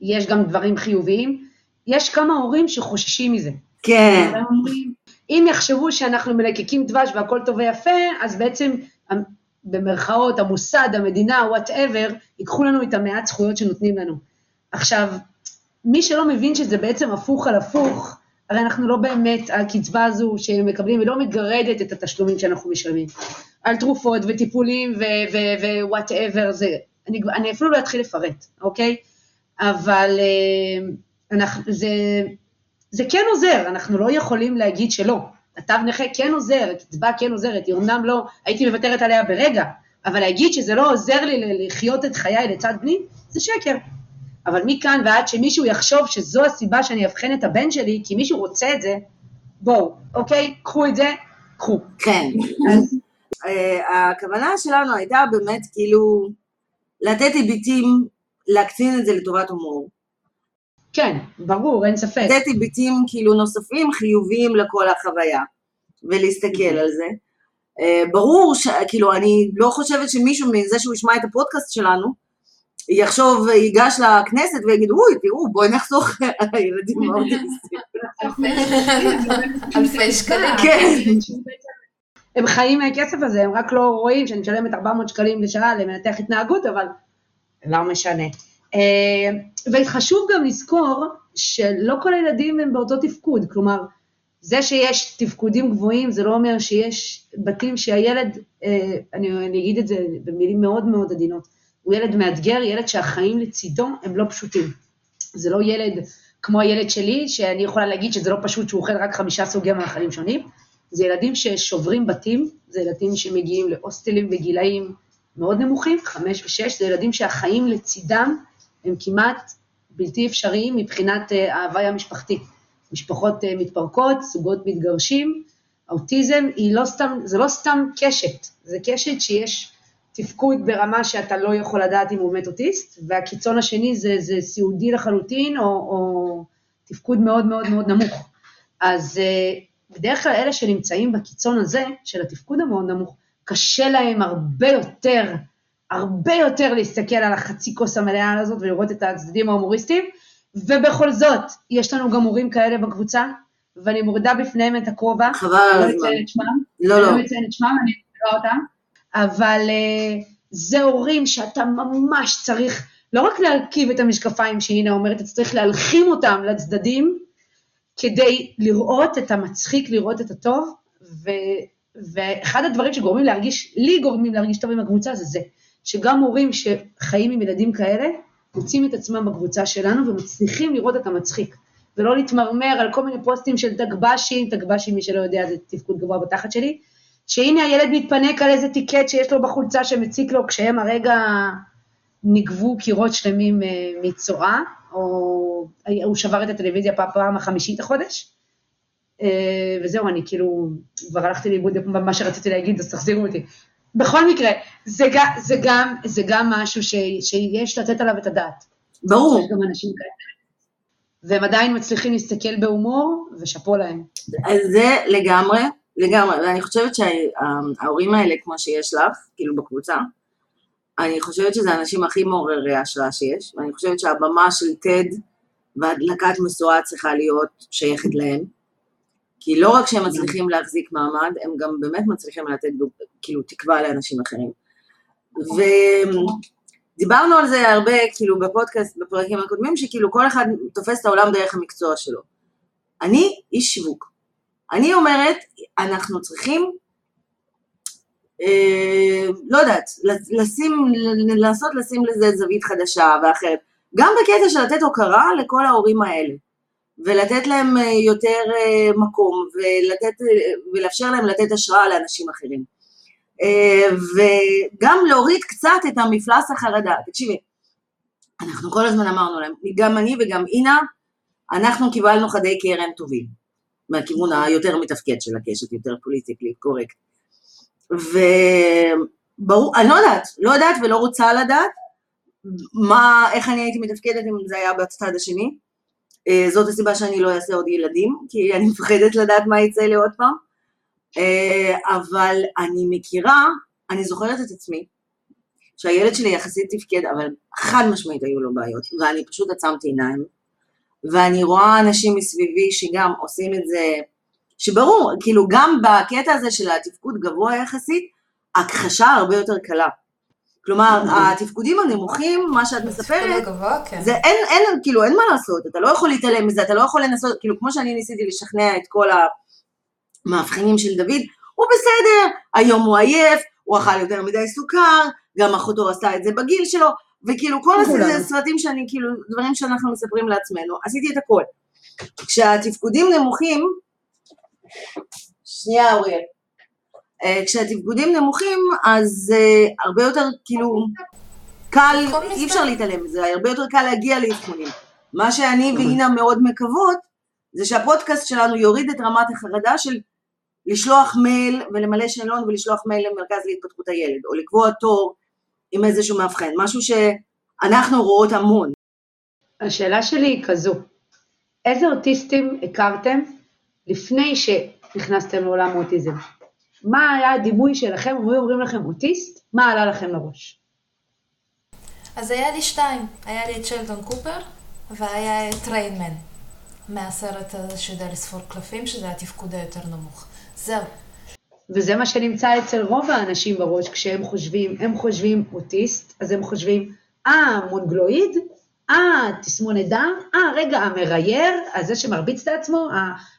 יש גם דברים חיוביים, יש כמה הורים שחוששים מזה. כן. אומרים, אם יחשבו שאנחנו מלקקים דבש והכל טוב ויפה, אז בעצם במרכאות, המוסד, המדינה, וואטאבר, ייקחו לנו את המעט זכויות שנותנים לנו. עכשיו, מי שלא מבין שזה בעצם הפוך על הפוך, הרי אנחנו לא באמת, הקצבה הזו שהם מקבלים, היא לא מגרדת את התשלומים שאנחנו משלמים. על תרופות וטיפולים ווואטאבר, זה, אני, אני אפילו לא אתחיל לפרט, אוקיי? אבל אה, אנחנו, זה, זה כן עוזר, אנחנו לא יכולים להגיד שלא. התו נכה כן עוזר, הקצבה כן עוזרת, היא אומנם לא, הייתי מוותרת עליה ברגע, אבל להגיד שזה לא עוזר לי לחיות את חיי לצד בני, זה שקר. אבל מכאן ועד שמישהו יחשוב שזו הסיבה שאני אבחן את הבן שלי, כי מישהו רוצה את זה, בואו, אוקיי? קחו את זה, קחו. כן. אז אה, הכוונה שלנו הייתה באמת כאילו לתת היבטים, להקצין את זה לטובת הומור. כן, ברור, אין ספק. לתת היבטים כאילו נוספים חיוביים לכל החוויה, ולהסתכל על זה. אה, ברור, כאילו, אני לא חושבת שמישהו מזה שהוא ישמע את הפודקאסט שלנו, יחשוב, ייגש לכנסת ויגיד, אוי, תראו, בואי נחסוך על הילדים האוטיסטים. אלפי שקלים. כן. הם חיים מהכסף הזה, הם רק לא רואים שאני משלמת 400 שקלים לשעה למנתח התנהגות, אבל לא משנה. אה, וחשוב גם לזכור שלא כל הילדים הם באותו תפקוד, כלומר, זה שיש תפקודים גבוהים זה לא אומר שיש בתים שהילד, אה, אני, אני אגיד את זה במילים מאוד מאוד עדינות, הוא ילד מאתגר, ילד שהחיים לצידו הם לא פשוטים. זה לא ילד כמו הילד שלי, שאני יכולה להגיד שזה לא פשוט שהוא אוכל רק חמישה סוגי מאכלים שונים, זה ילדים ששוברים בתים, זה ילדים שמגיעים להוסטלים בגילאים מאוד נמוכים, חמש ושש, זה ילדים שהחיים לצידם הם כמעט בלתי אפשריים מבחינת אה, ההוואי המשפחתי. משפחות אה, מתפרקות, זוגות מתגרשים, האוטיזם היא לא סתם, זה לא סתם קשת, זה קשת שיש תפקוד ברמה שאתה לא יכול לדעת אם הוא באמת אוטיסט, והקיצון השני זה, זה סיעודי לחלוטין, או, או תפקוד מאוד מאוד מאוד נמוך. אז אה, בדרך כלל אלה שנמצאים בקיצון הזה, של התפקוד המאוד נמוך, קשה להם הרבה יותר, הרבה יותר להסתכל על החצי כוס המלאה הזאת ולראות את הצדדים ההומוריסטיים, ובכל זאת, יש לנו גם הורים כאלה בקבוצה, ואני מורידה בפניהם את הכובע. חבל על הזמן. לא. לא, לא. לא אציין את שמם, אני אקרא אותם. אבל uh, זה הורים שאתה ממש צריך לא רק להרכיב את המשקפיים שהנה אומרת, אתה צריך להלחים אותם לצדדים, כדי לראות את המצחיק, לראות את הטוב, ו, ואחד הדברים שגורמים להרגיש, לי גורמים להרגיש טוב עם הקבוצה זה זה, שגם הורים שחיים עם ילדים כאלה, מוצאים את עצמם בקבוצה שלנו ומצליחים לראות את המצחיק. ולא להתמרמר על כל מיני פוסטים של תגב"שים, תגב"שים, מי שלא יודע, זה תפקוד גבוה בתחת שלי, שהנה הילד מתפנק על איזה טיקט שיש לו בחולצה שמציק לו, כשהם הרגע נגבו קירות שלמים אה, מצואה, או הוא שבר את הטלוויזיה פעם החמישית החודש. אה, וזהו, אני כאילו, כבר הלכתי לאיבוד במה שרציתי להגיד, אז תחזירו אותי. בכל מקרה, זה, זה, גם, זה גם משהו ש, שיש לתת עליו את הדעת. ברור. יש גם אנשים כאלה. והם עדיין מצליחים להסתכל בהומור, ושאפו להם. זה לגמרי, לגמרי, ואני חושבת שההורים האלה, כמו שיש לך, כאילו בקבוצה, אני חושבת שזה האנשים הכי מעוררי השראה שיש, ואני חושבת שהבמה של TED והדלקת משואה צריכה להיות שייכת להם, כי לא רק שהם מצליחים להחזיק מעמד, הם גם באמת מצליחים לתת כאילו תקווה לאנשים אחרים. ודיברנו על זה הרבה כאילו בפודקאסט, בפרקים הקודמים, שכאילו כל אחד תופס את העולם דרך המקצוע שלו. אני איש שיווק. אני אומרת, אנחנו צריכים אה, לא יודעת, לשים, לנסות לשים לזה זווית חדשה ואחרת. גם בקטע של לתת הוקרה לכל ההורים האלה, ולתת להם אה, יותר אה, מקום, ולתת, ולאפשר להם לתת השראה לאנשים אחרים. וגם להוריד קצת את המפלס החרדה. תקשיבי, אנחנו כל הזמן אמרנו להם, גם אני וגם אינה, אנחנו קיבלנו חדי קרן טובים, מהכיוון היותר מתפקד של הקשת, יותר פוליטיקלי קורקט. וברור, אני לא יודעת, לא יודעת ולא רוצה לדעת מה, איך אני הייתי מתפקדת אם זה היה בצד השני. אה, זאת הסיבה שאני לא אעשה עוד ילדים, כי אני מפחדת לדעת מה יצא לי עוד פעם. אה, אבל אני מכירה, אני זוכרת את עצמי, שהילד שלי יחסית תפקד, אבל חד משמעית היו לו בעיות, ואני פשוט עצמתי עיניים, ואני רואה אנשים מסביבי שגם עושים את זה שברור, כאילו גם בקטע הזה של התפקוד גבוה יחסית, הכחשה הרבה יותר קלה. כלומר, התפקודים הנמוכים, מה שאת מספרת, כן. זה אין, אין, כאילו, אין מה לעשות, אתה לא יכול להתעלם מזה, אתה לא יכול לנסות, כאילו, כמו שאני ניסיתי לשכנע את כל המאבחנים של דוד, הוא בסדר, היום הוא עייף, הוא אכל יותר מדי סוכר, גם אחותו עשתה את זה בגיל שלו, וכאילו, כל הסרטים שאני, כאילו, דברים שאנחנו מספרים לעצמנו, עשיתי את הכל. כשהתפקודים נמוכים, שנייה אוריאל. Uh, כשהתפקודים נמוכים, אז uh, הרבה יותר, כאילו, קל, אי אפשר להתעלם מזה, הרבה יותר קל להגיע לאבחונים. מה שאני ואינה מאוד מקוות, זה שהפודקאסט שלנו יוריד את רמת החרדה של לשלוח מייל ולמלא שאלון ולשלוח מייל למרכז להתפתחות הילד, או לקבוע תור עם איזשהו מאבחן, משהו שאנחנו רואות המון. השאלה שלי היא כזו, איזה אוטיסטים הכרתם לפני שנכנסתם לעולם האוטיזם? מה היה הדימוי שלכם, אם היו אומרים לכם אוטיסט, מה עלה לכם לראש? אז היה לי שתיים, היה לי את שלדון קופר והיה את ריינמן, מהסרט הזה שיודע לספור קלפים, שזה התפקוד היותר נמוך. זהו. וזה מה שנמצא אצל רוב האנשים בראש כשהם חושבים, הם חושבים אוטיסט, אז הם חושבים, אה, מונגלואיד? אה, תסמונת דם? אה, רגע, המראייר, הזה שמרביץ לעצמו,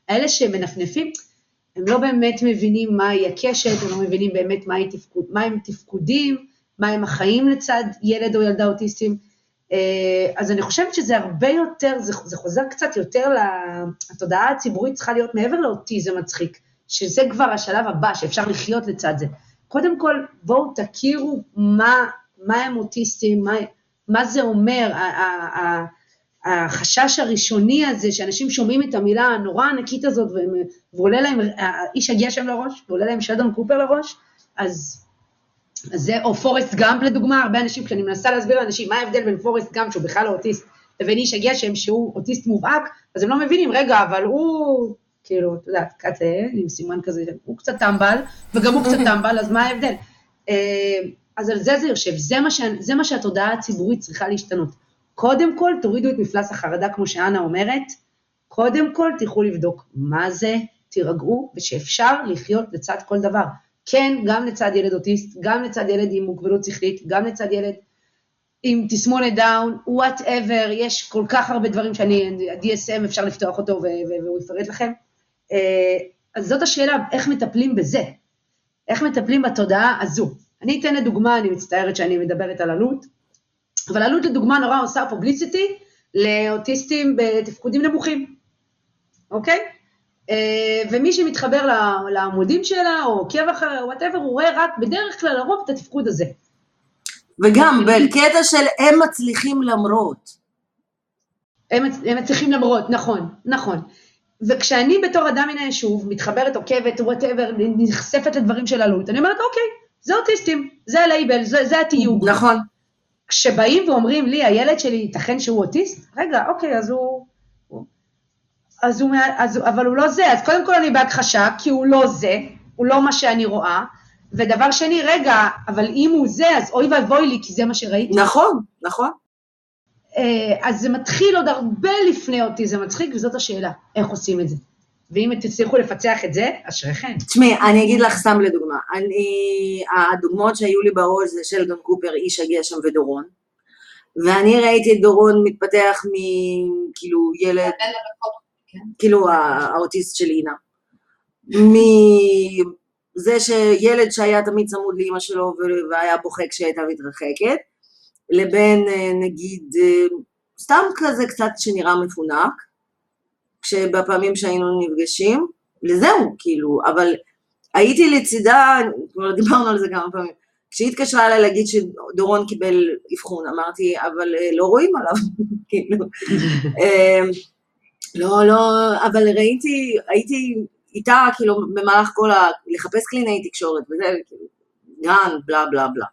האלה שמנפנפים, הם לא באמת מבינים מהי הקשת, הם לא מבינים באמת מהי תפקוד, מהם תפקודים, מהם החיים לצד ילד או ילדה אוטיסטים. אה, אז אני חושבת שזה הרבה יותר, זה, זה חוזר קצת יותר, לתודעה הציבורית צריכה להיות מעבר לאוטיזם מצחיק, שזה כבר השלב הבא, שאפשר לחיות לצד זה. קודם כל, בואו תכירו מה, מה הם אוטיסטים, מה, מה זה אומר, החשש הראשוני הזה, שאנשים שומעים את המילה הנורא ענקית הזאת, ועולה להם, האיש הגיע שם לראש, ועולה להם שלדון קופר לראש, אז, אז זה, או פורסט גאמפ לדוגמה, הרבה אנשים, כשאני מנסה להסביר לאנשים מה ההבדל בין פורסט גאמפ, שהוא בכלל לא אוטיסט, לבין איש הגיע שם שהוא אוטיסט מובהק, אז הם לא מבינים, רגע, אבל הוא, כאילו, אתה יודע, כזה, עם סימן כזה, הוא קצת טמבל, וגם הוא קצת טמבל, אז מה ההבדל? אה, אז על זה זה יושב, זה מה, ש, זה מה שהתודעה הציבורית צריכה להשתנות. קודם כל, תורידו את מפלס החרדה, כמו שאנה אומרת, קודם כל תלכו לבדוק מה זה, תירגעו, ושאפשר לחיות לצד כל דבר. כן, גם לצד ילד אוטיסט, גם לצד ילד עם מוגבלות שכלית, גם לצד ילד עם תסמונת דאון, whatever, יש כל כך הרבה דברים שאני, ה-DSM אפשר לפתוח אותו והוא יפרט לכם. אה, אז זאת השאלה, איך מטפלים בזה? איך מטפלים בתודעה הזו? אני אתן לדוגמה, אני מצטערת שאני מדברת על אלו"ט, אבל אלו"ט לדוגמה נורא עושה publicity לאוטיסטים בתפקודים נמוכים. אוקיי? אה, ומי שמתחבר לעמודים שלה, או עוקב אחריה, או whatever, הוא רואה רק בדרך כלל לרוב את התפקוד הזה. וגם בקטע של הם מצליחים למרות. הם, הם מצליחים למרות, נכון, נכון. וכשאני בתור אדם מן היישוב, מתחברת, עוקבת, whatever, נחשפת לדברים של אלו"ט, אני אומרת, אוקיי, זה אוטיסטים, זה הלייבל, זה, זה התיוג. נכון. כשבאים ואומרים לי, הילד שלי, ייתכן שהוא אוטיסט? רגע, אוקיי, אז הוא... אז הוא, אז, אבל הוא לא זה, אז קודם כל אני בהכחשה, כי הוא לא זה, הוא לא מה שאני רואה, ודבר שני, רגע, אבל אם הוא זה, אז אוי ואבוי לי, כי זה מה שראיתי. נכון, נכון. אה, אז זה מתחיל עוד הרבה לפני אותי, זה מצחיק, וזאת השאלה, איך עושים את זה. ואם תצליחו לפצח את זה, אשריכם. תשמעי, אני אגיד לך סתם לדוגמה, אני, הדוגמאות שהיו לי בראש זה שלדון קופר, איש הגשם ודורון, ואני ראיתי את דורון מתפתח מכאילו ילד, כאילו האוטיסט של אינה, מזה שילד שהיה תמיד צמוד לאימא שלו והיה בוכה כשהייתה מתרחקת, לבין אה, נגיד אה, סתם כזה קצת שנראה מפונק, כשבפעמים שהיינו נפגשים, לזהו, כאילו, אבל הייתי לצידה, כבר דיברנו על זה כמה פעמים, כשהיא התקשרה אליי להגיד שדורון קיבל אבחון, אמרתי, אבל אה, לא רואים עליו, כאילו, לא, לא, אבל ראיתי, הייתי איתה, כאילו, במהלך כל ה... לחפש קלינאי תקשורת וזה, כאילו, גן, בלה בלה בלה.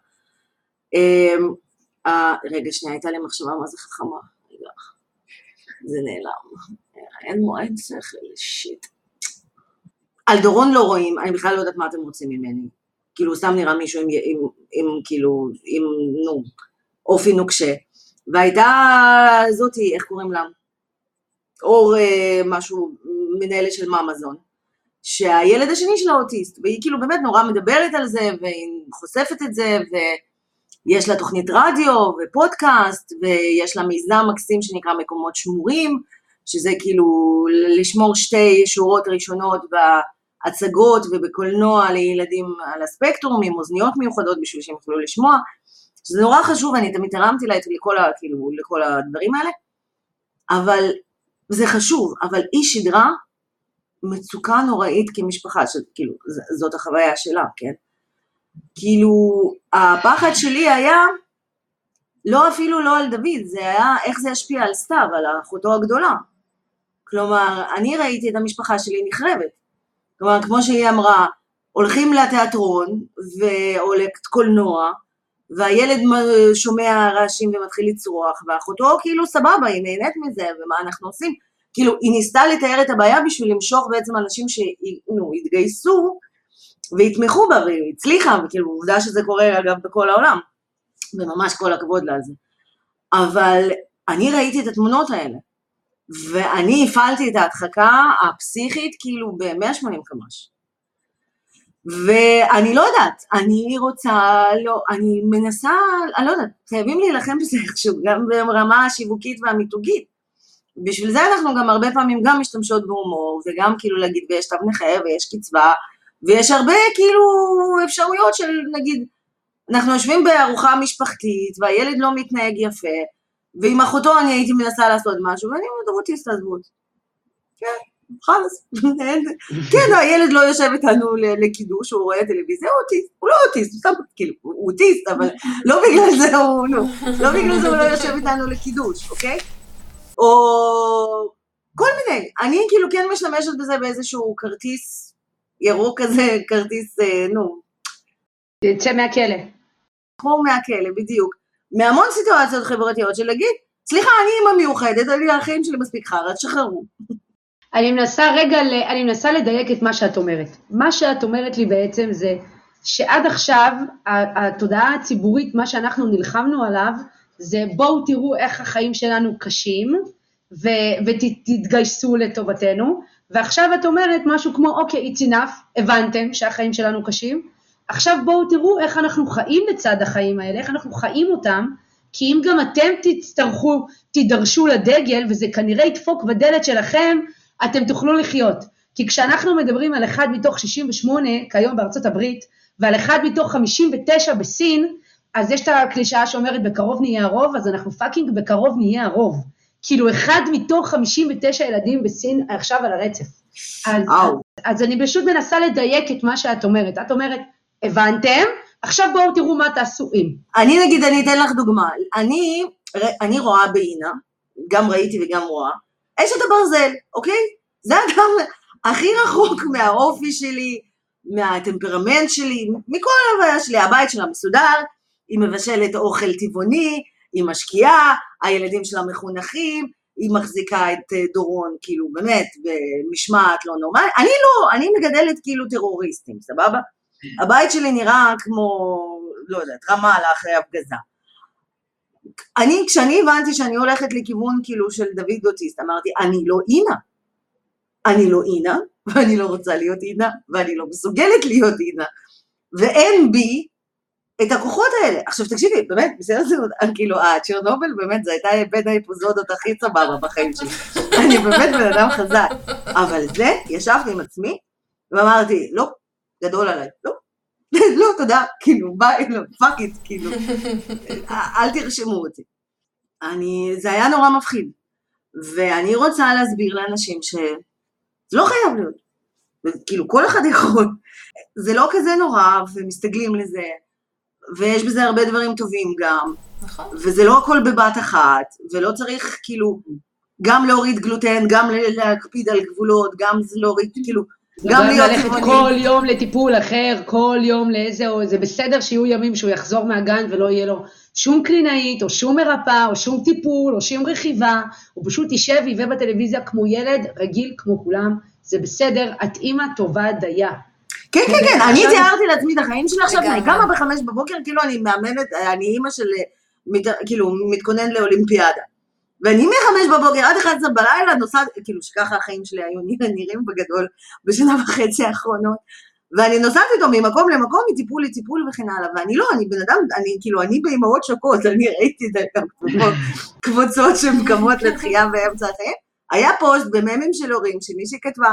אה, רגע, שנייה, הייתה לי מחשבה מה זה חכמה. רגע, זה נעלם. אין מועד שכל, שיט. על דורון לא רואים, אני בכלל לא יודעת מה אתם רוצים ממני. כאילו, סתם נראה מישהו עם, עם, עם כאילו, עם, נו, אופי נוקשה. והייתה זאתי, איך קוראים לה? אור אה, משהו, מנהלת של ממזון. שהילד השני שלה אוטיסט, והיא כאילו באמת נורא מדברת על זה, והיא חושפת את זה, ו... יש לה תוכנית רדיו ופודקאסט, ויש לה מיזם מקסים שנקרא מקומות שמורים, שזה כאילו לשמור שתי שורות ראשונות בהצגות ובקולנוע לילדים על הספקטרום, עם אוזניות מיוחדות בשביל שהם יוכלו לשמוע. שזה נורא חשוב, אני תמיד תרמתי לה לכל, ה, כאילו, לכל הדברים האלה, אבל זה חשוב, אבל היא שידרה מצוקה נוראית כמשפחה, שכאילו, זאת החוויה שלה, כן? כאילו, הפחד שלי היה, לא אפילו לא על דוד, זה היה איך זה ישפיע על סתיו, על אחותו הגדולה. כלומר, אני ראיתי את המשפחה שלי נחרבת. כלומר, כמו שהיא אמרה, הולכים לתיאטרון או לקולנוע, והילד שומע רעשים ומתחיל לצרוח, ואחותו כאילו סבבה, היא נהנית מזה, ומה אנחנו עושים? כאילו, היא ניסתה לתאר את הבעיה בשביל למשוך בעצם אנשים שהתגייסו ויתמכו בה, והיא הצליחה, וכאילו עובדה שזה קורה אגב בכל העולם, וממש כל הכבוד לה על זה. אבל אני ראיתי את התמונות האלה, ואני הפעלתי את ההדחקה הפסיכית כאילו ב-180 קמ"ש. ואני לא יודעת, אני רוצה, לא, אני מנסה, אני לא יודעת, חייבים להילחם בזה איכשהו, גם ברמה השיווקית והמיתוגית. בשביל זה אנחנו גם הרבה פעמים גם משתמשות בהומור, וגם כאילו להגיד ויש תו נכה ויש קצבה, ויש הרבה כאילו אפשרויות של נגיד, אנחנו יושבים בארוחה משפחתית והילד לא מתנהג יפה, ועם אחותו אני הייתי מנסה לעשות משהו, ואני אומרת, אוטיסט עזבות. כן, חלאס. כן, הילד לא יושב איתנו לקידוש, הוא רואה טלוויזיה, הוא אוטיסט, הוא לא אוטיסט, הוא סתם, כאילו, הוא אוטיסט, אבל לא בגלל זה הוא, נו, לא בגלל זה הוא לא יושב איתנו לקידוש, אוקיי? או כל מיני, אני כאילו כן משתמשת בזה באיזשהו כרטיס ירוק כזה, כרטיס, אה, נו. יצא מהכלא. כמו מהכלא, בדיוק. מהמון סיטואציות חברתיות של להגיד, סליחה, אני אימא מיוחדת, אני החיים שלי מספיק חרא, תשחררו. אני מנסה רגע, אני מנסה לדייק את מה שאת אומרת. מה שאת אומרת לי בעצם זה שעד עכשיו התודעה הציבורית, מה שאנחנו נלחמנו עליו, זה בואו תראו איך החיים שלנו קשים ותתגייסו לטובתנו, ועכשיו את אומרת משהו כמו, אוקיי, it's enough, הבנתם שהחיים שלנו קשים, עכשיו בואו תראו איך אנחנו חיים לצד החיים האלה, איך אנחנו חיים אותם, כי אם גם אתם תצטרכו, תידרשו לדגל, וזה כנראה ידפוק בדלת שלכם, אתם תוכלו לחיות. כי כשאנחנו מדברים על אחד מתוך 68 כיום בארצות הברית, ועל אחד מתוך 59 בסין, אז יש את הקלישאה שאומרת בקרוב נהיה הרוב, אז אנחנו fucking בקרוב נהיה הרוב. כאילו אחד מתוך 59 ילדים בסין עכשיו על הרצף. אז, אז, אז אני פשוט מנסה לדייק את מה שאת אומרת. את אומרת, הבנתם? עכשיו בואו תראו מה תעשו אם. אני נגיד, אני אתן לך דוגמה. אני, אני רואה באינה, גם ראיתי וגם רואה, אשת הברזל, אוקיי? זה אדם הכי רחוק מהאופי שלי, מהטמפרמנט שלי, מכל ההוויה שלי. הבית שלה מסודר, היא מבשלת אוכל טבעוני, היא משקיעה, הילדים שלה מחונכים, היא מחזיקה את אה, דורון, כאילו, באמת, במשמעת לא נורמלית. אני לא, אני מגדלת כאילו טרוריסטים, סבבה? הבית שלי נראה כמו, לא יודעת, רמאללה אחרי הפגזה. אני, כשאני הבנתי שאני הולכת לכיוון כאילו של דוד אוטיסט, אמרתי, אני לא אינה. אני לא אינה, ואני לא רוצה להיות אינה, ואני לא מסוגלת להיות אינה. ואין בי את הכוחות האלה. עכשיו תקשיבי, באמת, בסדר זה, כאילו, הצ'רנובל באמת, זו הייתה בין האפיזודות הכי סבבה בחיים שלי. אני באמת בן אדם חזק. אבל זה, ישבתי עם עצמי, ואמרתי, לא, גדול עליי, לא, לא, תודה, כאילו, ביי, לא, fuck it, כאילו, אל תרשמו אותי. אני, זה היה נורא מפחיד. ואני רוצה להסביר לאנשים שזה לא חייב להיות. כאילו, כל אחד יכול. זה לא כזה נורא, ומסתגלים לזה. ויש בזה הרבה דברים טובים גם. נכון. וזה לא הכל בבת אחת, ולא צריך כאילו גם להוריד גלוטן, גם להקפיד על גבולות, גם להוריד, כאילו, גם להיות ללכת כל יום לטיפול אחר, כל יום לאיזה, או זה בסדר שיהיו ימים שהוא יחזור מהגן ולא יהיה לו שום קלינאית, או שום מרפאה, או שום טיפול, או שום רכיבה, הוא פשוט יישב ויבא בטלוויזיה כמו ילד, רגיל כמו כולם, זה בסדר, את אימא טובה דייה. כן, כן, כן, אני תיארתי לעצמי את החיים שלי עכשיו, אני קמה בחמש בבוקר, כאילו אני מאמנת, אני אימא של, כאילו, מתכונן לאולימפיאדה. ואני מחמש בבוקר עד 11 בלילה נוסעת, כאילו שככה החיים שלי היו נראים בגדול בשנה וחצי האחרונות. ואני נוסעת איתו ממקום למקום, מטיפול לטיפול וכן הלאה, ואני לא, אני בן אדם, אני כאילו, אני באימהות שוקות, אני ראיתי את גם קבוצות שמקמות לתחייה באמצע החיים. היה פוסט בממים של הורים, שמישהי כתבה,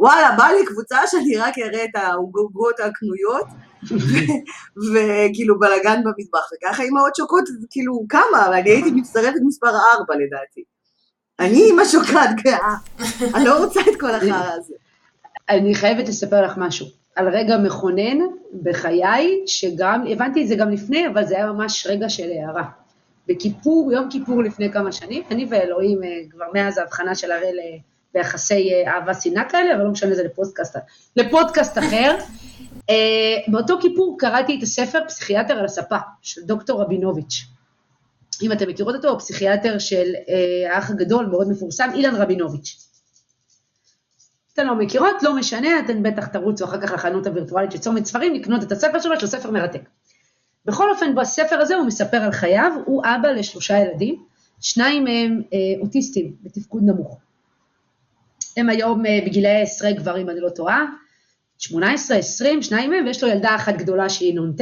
וואלה, בא לי קבוצה שאני רק אראה את העוגות הקנויות, וכאילו בלאגן במטבח, וככה אימהות שוקות, כאילו, כמה, ואני הייתי מצטרפת מספר ארבע לדעתי. אני אימא שוקעת גאה, אני לא רוצה את כל החרא הזה. אני חייבת לספר לך משהו. על רגע מכונן בחיי, שגם, הבנתי את זה גם לפני, אבל זה היה ממש רגע של הערה. בכיפור, יום כיפור לפני כמה שנים, אני ואלוהים, אה, כבר מאז ההבחנה של הראל ביחסי אה, אהבה שנאה כאלה, אבל לא משנה, זה לפודקאסט, לפודקאסט אחר. אה, באותו כיפור קראתי את הספר פסיכיאטר על הספה, של דוקטור רבינוביץ'. אם אתם מכירות אותו, הוא פסיכיאטר של אה, האח הגדול, מאוד מפורסם, אילן רבינוביץ'. אתן לא מכירות, לא משנה, אתן בטח תרוצו אחר כך לחנות הווירטואלית של צומת ספרים, לקנות את הספר שלו, יש לו ספר מרתק. בכל אופן, בספר הזה הוא מספר על חייו, הוא אבא לשלושה ילדים, שניים מהם אה, אוטיסטים בתפקוד נמוך. הם היום אה, בגילאי עשרה כבר, אם אני לא טועה, 18, 20, שניים מהם, ויש לו ילדה אחת גדולה שהיא נ"ט,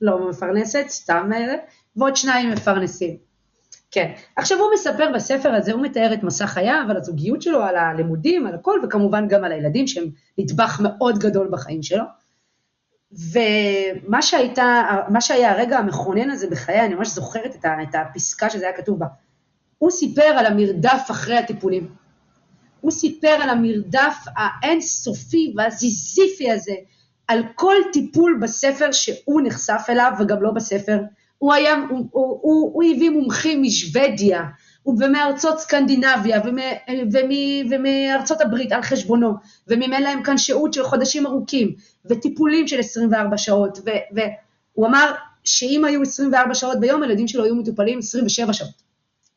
לא מפרנסת, סתם, אה, ועוד שניים מפרנסים. כן. עכשיו הוא מספר בספר הזה, הוא מתאר את מסע חייו, על הזוגיות שלו, על הלימודים, על הכל, וכמובן גם על הילדים שהם נדבך מאוד גדול בחיים שלו. ומה שהייתה, מה שהיה הרגע המכונן הזה בחיי, אני ממש זוכרת את הפסקה שזה היה כתוב בה, הוא סיפר על המרדף אחרי הטיפולים. הוא סיפר על המרדף האינסופי והזיזיפי הזה, על כל טיפול בספר שהוא נחשף אליו וגם לא בספר. הוא, היה, הוא, הוא, הוא, הוא הביא מומחים משוודיה ומארצות סקנדינביה ומ, ומ, ומארצות הברית על חשבונו, ומימן להם כאן שהות של חודשים ארוכים, וטיפולים של 24 שעות, ו, והוא אמר שאם היו 24 שעות ביום, הילדים שלו היו מטופלים 27 שעות,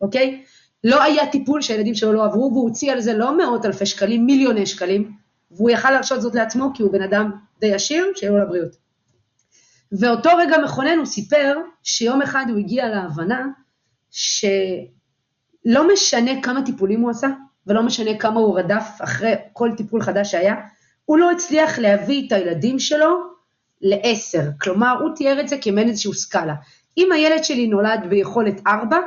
אוקיי? לא היה טיפול שהילדים שלו לא עברו, והוא הוציא על זה לא מאות אלפי שקלים, מיליוני שקלים, והוא יכל להרשות זאת לעצמו כי הוא בן אדם די עשיר, שיהיה לו לבריאות. ואותו רגע מכונן הוא סיפר שיום אחד הוא הגיע להבנה שלא משנה כמה טיפולים הוא עשה, ולא משנה כמה הוא רדף אחרי כל טיפול חדש שהיה, הוא לא הצליח להביא את הילדים שלו לעשר. כלומר, הוא תיאר את זה כמעין איזושהי סקאלה. אם הילד שלי נולד ביכולת ארבע,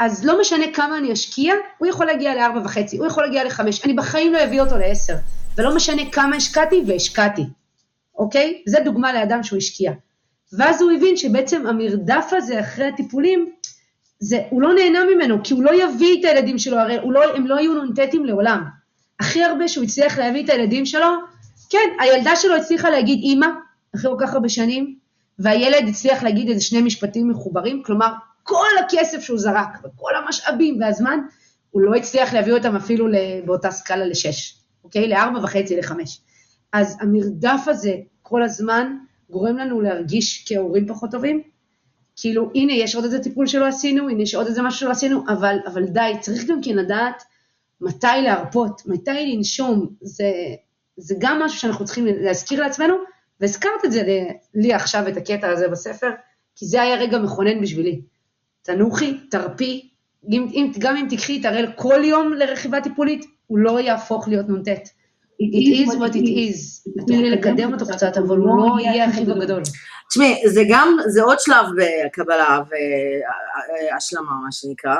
אז לא משנה כמה אני אשקיע, הוא יכול להגיע לארבע וחצי, הוא יכול להגיע לחמש, אני בחיים לא אביא אותו לעשר, ולא משנה כמה השקעתי והשקעתי, אוקיי? זה דוגמה לאדם שהוא השקיע. ואז הוא הבין שבעצם המרדף הזה אחרי הטיפולים, זה, הוא לא נהנה ממנו, כי הוא לא יביא את הילדים שלו, הרי לא, הם לא יהיו נ"טים לעולם. הכי הרבה שהוא הצליח להביא את הילדים שלו, כן, הילדה שלו הצליחה להגיד אימא, אחרי כל כך הרבה שנים, והילד הצליח להגיד איזה שני משפטים מחוברים, כלומר, כל הכסף שהוא זרק, וכל המשאבים והזמן, הוא לא הצליח להביא אותם אפילו באותה סקאלה לשש, אוקיי? לארבע וחצי, לחמש. אז המרדף הזה כל הזמן גורם לנו להרגיש כהורים פחות טובים. כאילו, הנה, יש עוד איזה טיפול שלא עשינו, הנה, יש עוד איזה משהו שלא עשינו, אבל, אבל די, צריך גם כן לדעת מתי להרפות, מתי לנשום. זה, זה גם משהו שאנחנו צריכים להזכיר לעצמנו, והזכרת את זה לי עכשיו, את הקטע הזה בספר, כי זה היה רגע מכונן בשבילי. תנוחי, תרפי, אם, אם, גם אם תקחי את הראל כל יום לרכיבה טיפולית, הוא לא יהפוך להיות נ"ט. It is what it is. תני לי לקדם אותו קצת, אבל הוא לא יהיה הכי הגדול. תשמעי, זה גם, זה עוד שלב בקבלה והשלמה, מה שנקרא.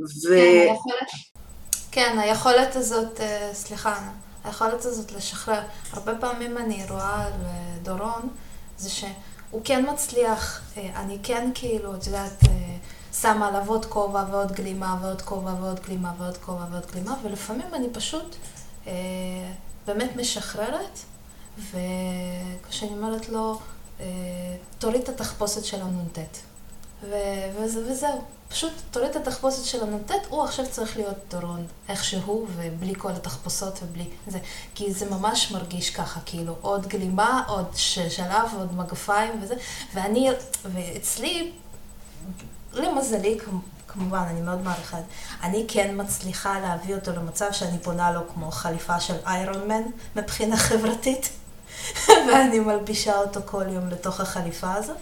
ו... כן, היכולת הזאת, אה, סליחה, היכולת הזאת לשחרר. הרבה פעמים אני רואה על אה, דורון, זה שהוא כן מצליח, אה, אני כן כאילו, את יודעת, שמה עליו עוד כובע ועוד גלימה ועוד כובע ועוד גלימה ועוד כובע ועוד גלימה, ולפעמים אני פשוט אה, באמת משחררת, וכשאני אומרת לו, אה, תוריד את התחפושת של הנ"ט. וזהו, פשוט תוריד את התחפושת של הנ"ט, הוא עכשיו צריך להיות דורון איכשהו, ובלי כל התחפושות ובלי זה. כי זה ממש מרגיש ככה, כאילו, עוד גלימה, עוד שלב, עוד מגפיים וזה. ואני, ואצלי, למזלי, כמובן, אני מאוד מעריכה, אני כן מצליחה להביא אותו למצב שאני פונה לו כמו חליפה של איירון מן מבחינה חברתית, ואני מלבישה אותו כל יום לתוך החליפה הזאת.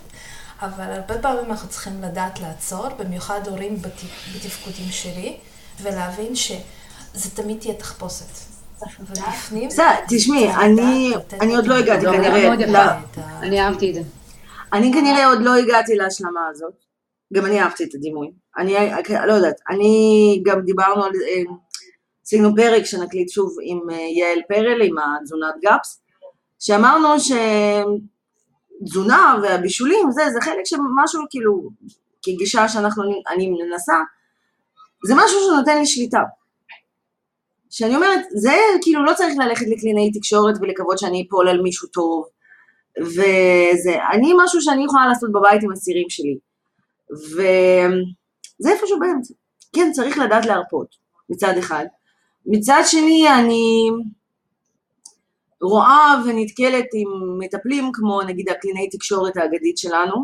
אבל הרבה פעמים אנחנו צריכים לדעת לעצור, במיוחד הורים בתפקודים שלי, ולהבין שזה תמיד תהיה תחפושת. ובפנים... בסדר, תשמעי, אני עוד לא הגעתי כנראה... אני אהבתי את זה. אני כנראה עוד לא הגעתי להשלמה הזאת. גם אני אהבתי את הדימוי. אני לא יודעת, אני גם דיברנו על, עשינו אה, פרק שנקליט שוב עם אה, יעל פרל, עם התזונת גאפס, שאמרנו שתזונה והבישולים, זה, זה חלק של משהו כאילו, כגישה שאנחנו, אני מנסה, זה משהו שנותן לי שליטה. שאני אומרת, זה כאילו לא צריך ללכת לקלינאי תקשורת ולקוות שאני אפול על מישהו טוב, וזה, אני משהו שאני יכולה לעשות בבית עם הסירים שלי. וזה איפשהו באמצע. כן, צריך לדעת להרפות, מצד אחד. מצד שני, אני רואה ונתקלת עם מטפלים כמו נגיד הקלינאי תקשורת האגדית שלנו,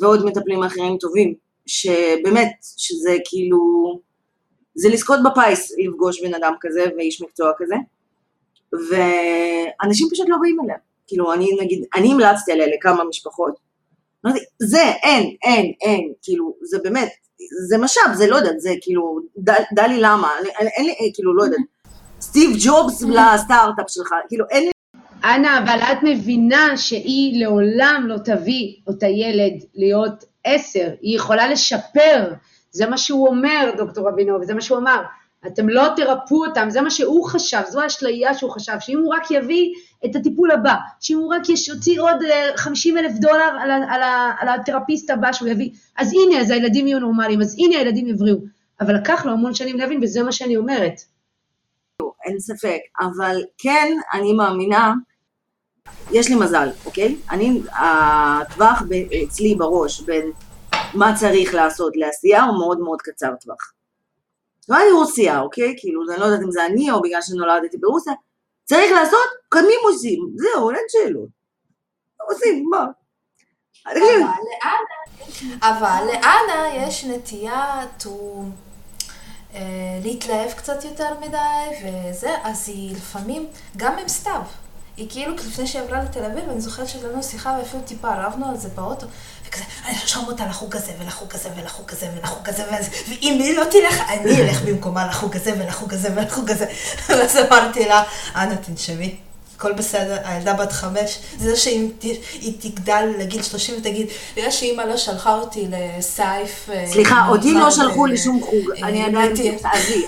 ועוד מטפלים אחרים טובים, שבאמת, שזה כאילו, זה לזכות בפיס לפגוש בן אדם כזה ואיש מקצוע כזה, ואנשים פשוט לא באים אליה. כאילו, אני נגיד, אני המלצתי עליה לכמה משפחות, אמרתי, זה, אין, אין, אין, כאילו, זה באמת, זה משאב, זה לא יודעת, זה כאילו, דע לי למה, אין לי, כאילו, לא יודעת, סטיב ג'ובס לסטארט-אפ שלך, כאילו, אין לי... אנה, אבל את מבינה שהיא לעולם לא תביא את הילד להיות עשר, היא יכולה לשפר, זה מה שהוא אומר, דוקטור אבינוב, זה מה שהוא אמר. אתם לא תרפאו אותם, זה מה שהוא חשב, זו האשליה שהוא חשב, שאם הוא רק יביא את הטיפול הבא, שאם הוא רק יוציא עוד 50 אה, אלף דולר על, על, על התרפיסט הבא שהוא יביא, אז הנה, אז הילדים יהיו נורמליים, אז הנה הילדים יבריאו. אבל לקח לו המון שנים להבין, וזה מה שאני אומרת. אין ספק, אבל כן, אני מאמינה, יש לי מזל, אוקיי? אני, הטווח אצלי בראש בין מה צריך לעשות לעשייה הוא מאוד מאוד קצר טווח. לא אני רוסיה, אוקיי? כאילו, אני לא יודעת אם זה אני או בגלל שנולדתי ברוסיה. צריך לעשות, קמים עושים, זהו, אין שאלות. עושים, מה? אבל לאנה יש נטייה to אה, להתלהב קצת יותר מדי וזה, אז היא לפעמים, גם עם סתיו, היא כאילו לפני שהיא עברה לתל אביב, אני זוכרת שהייתה לנו שיחה ואפילו טיפה רבנו על זה באוטו, וכזה, אני ארשום אותה לחוג הזה ולחוג הזה ולחוג הזה ולחוג הזה, ואם היא לא תלך, אני אלך במקומה לחוג הזה ולחוג הזה ולחוג הזה. ואז אמרתי לה, אנא תנשמי. הכל בסדר, הילדה בת חמש, זה שאם היא תגדל לגיל שלושים ותגיד, בגלל שאימא לא שלחה אותי לסייף... אה, סליחה, אותי לא שלחו לי שום חוג, אני עדיין, עזבי,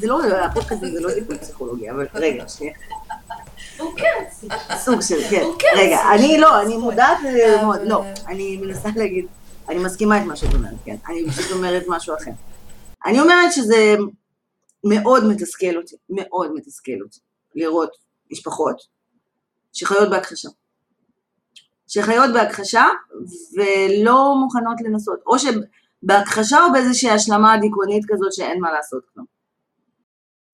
זה לא, הפודקאסט הזה זה לא טיפול פסיכולוגי, אבל רגע, שנייה. הוא כן. סוג של, כן. רגע, אני לא, אני מודעת ללמוד, לא, אני מנסה להגיד. אני מסכימה את מה שאת אומרת, כן. אני פשוט אומרת משהו אחר. אני אומרת שזה מאוד מתסכל אותי, מאוד מתסכל אותי, לראות משפחות שחיות בהכחשה. שחיות בהכחשה ולא מוכנות לנסות, או שבהכחשה או באיזושהי השלמה דיכאונית כזאת שאין מה לעשות כלום.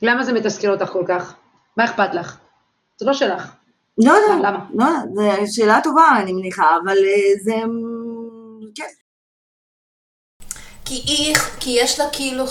למה זה מתסכל אותך כל כך? מה אכפת לך? זה לא שלך. לא יודע, למה? לא, זו שאלה טובה אני מניחה, אבל אה, זה... כן. כי, היא, כי יש לה כאילו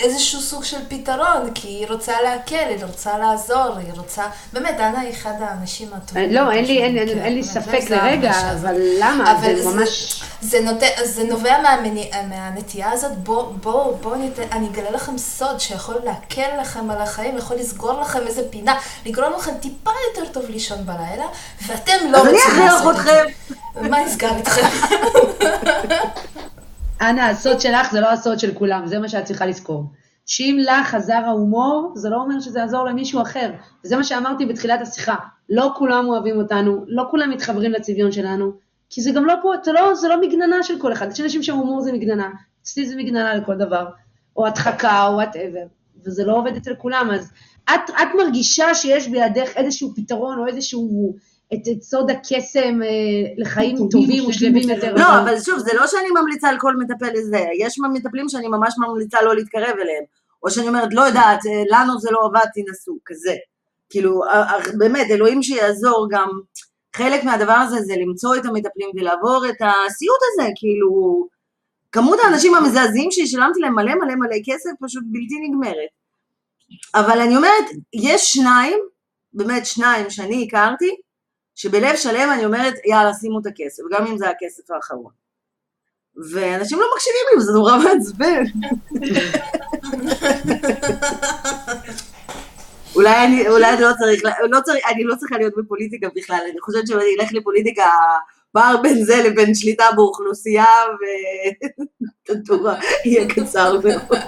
איזשהו סוג של פתרון, כי היא רוצה להקל, היא רוצה לעזור, היא רוצה... באמת, דנה היא אחד האנשים הטובים. לא, אין לי, אין, אין, אין לי ספק לרגע, אבל למה? אבל זה, ממש... זה, נוטה, זה נובע מהמני, מהנטייה הזאת, בואו, בואו, בואו ניתן, אני אגלה לכם סוד שיכול להקל לכם על החיים, יכול לסגור לכם איזה פינה, לגרום לכם טיפה יותר טוב לישון בלילה, ואתם לא רוצים לעשות את זה. מה נסגר איתכם? אנה, הסוד שלך זה לא הסוד של כולם, זה מה שאת צריכה לזכור. שאם לך עזר ההומור, זה לא אומר שזה יעזור למישהו אחר. וזה מה שאמרתי בתחילת השיחה. לא כולם אוהבים אותנו, לא כולם מתחברים לצביון שלנו, כי זה גם לא פה, זה לא, זה לא מגננה של כל אחד. יש אנשים שהומור זה מגננה, אצלי זה מגננה לכל דבר, או הדחקה, או וואטאבר, וזה לא עובד אצל כולם, אז את, את מרגישה שיש בידך איזשהו פתרון, או איזשהו את, את סוד הקסם אה, לחיים טובים ושלמים יותר. לא, אבל שוב, זה לא שאני ממליצה על כל מטפל לזה, יש מטפלים שאני ממש ממליצה לא להתקרב אליהם, או שאני אומרת, לא יודעת, אה, לנו זה לא עבד, תנסו, כזה. כאילו, באמת, אלוהים שיעזור גם, חלק מהדבר הזה זה למצוא את המטפלים ולעבור את הסיוט הזה, כאילו, כמות האנשים המזעזעים ששילמתי להם מלא מלא מלא כסף פשוט בלתי נגמרת. אבל אני אומרת, יש שניים, באמת שניים שאני הכרתי, שבלב שלם אני אומרת, יאללה, שימו את הכסף, גם אם זה הכסף האחרון. ואנשים לא מקשיבים לי, וזה נורא מעצבן. אולי אני, אולי אני לא צריך, לא צריך, אני לא צריכה להיות בפוליטיקה בכלל, אני חושבת שאם אני אלך לפוליטיקה, פער בין זה לבין שליטה באוכלוסייה ודיקטטורה יהיה קצר מאוד.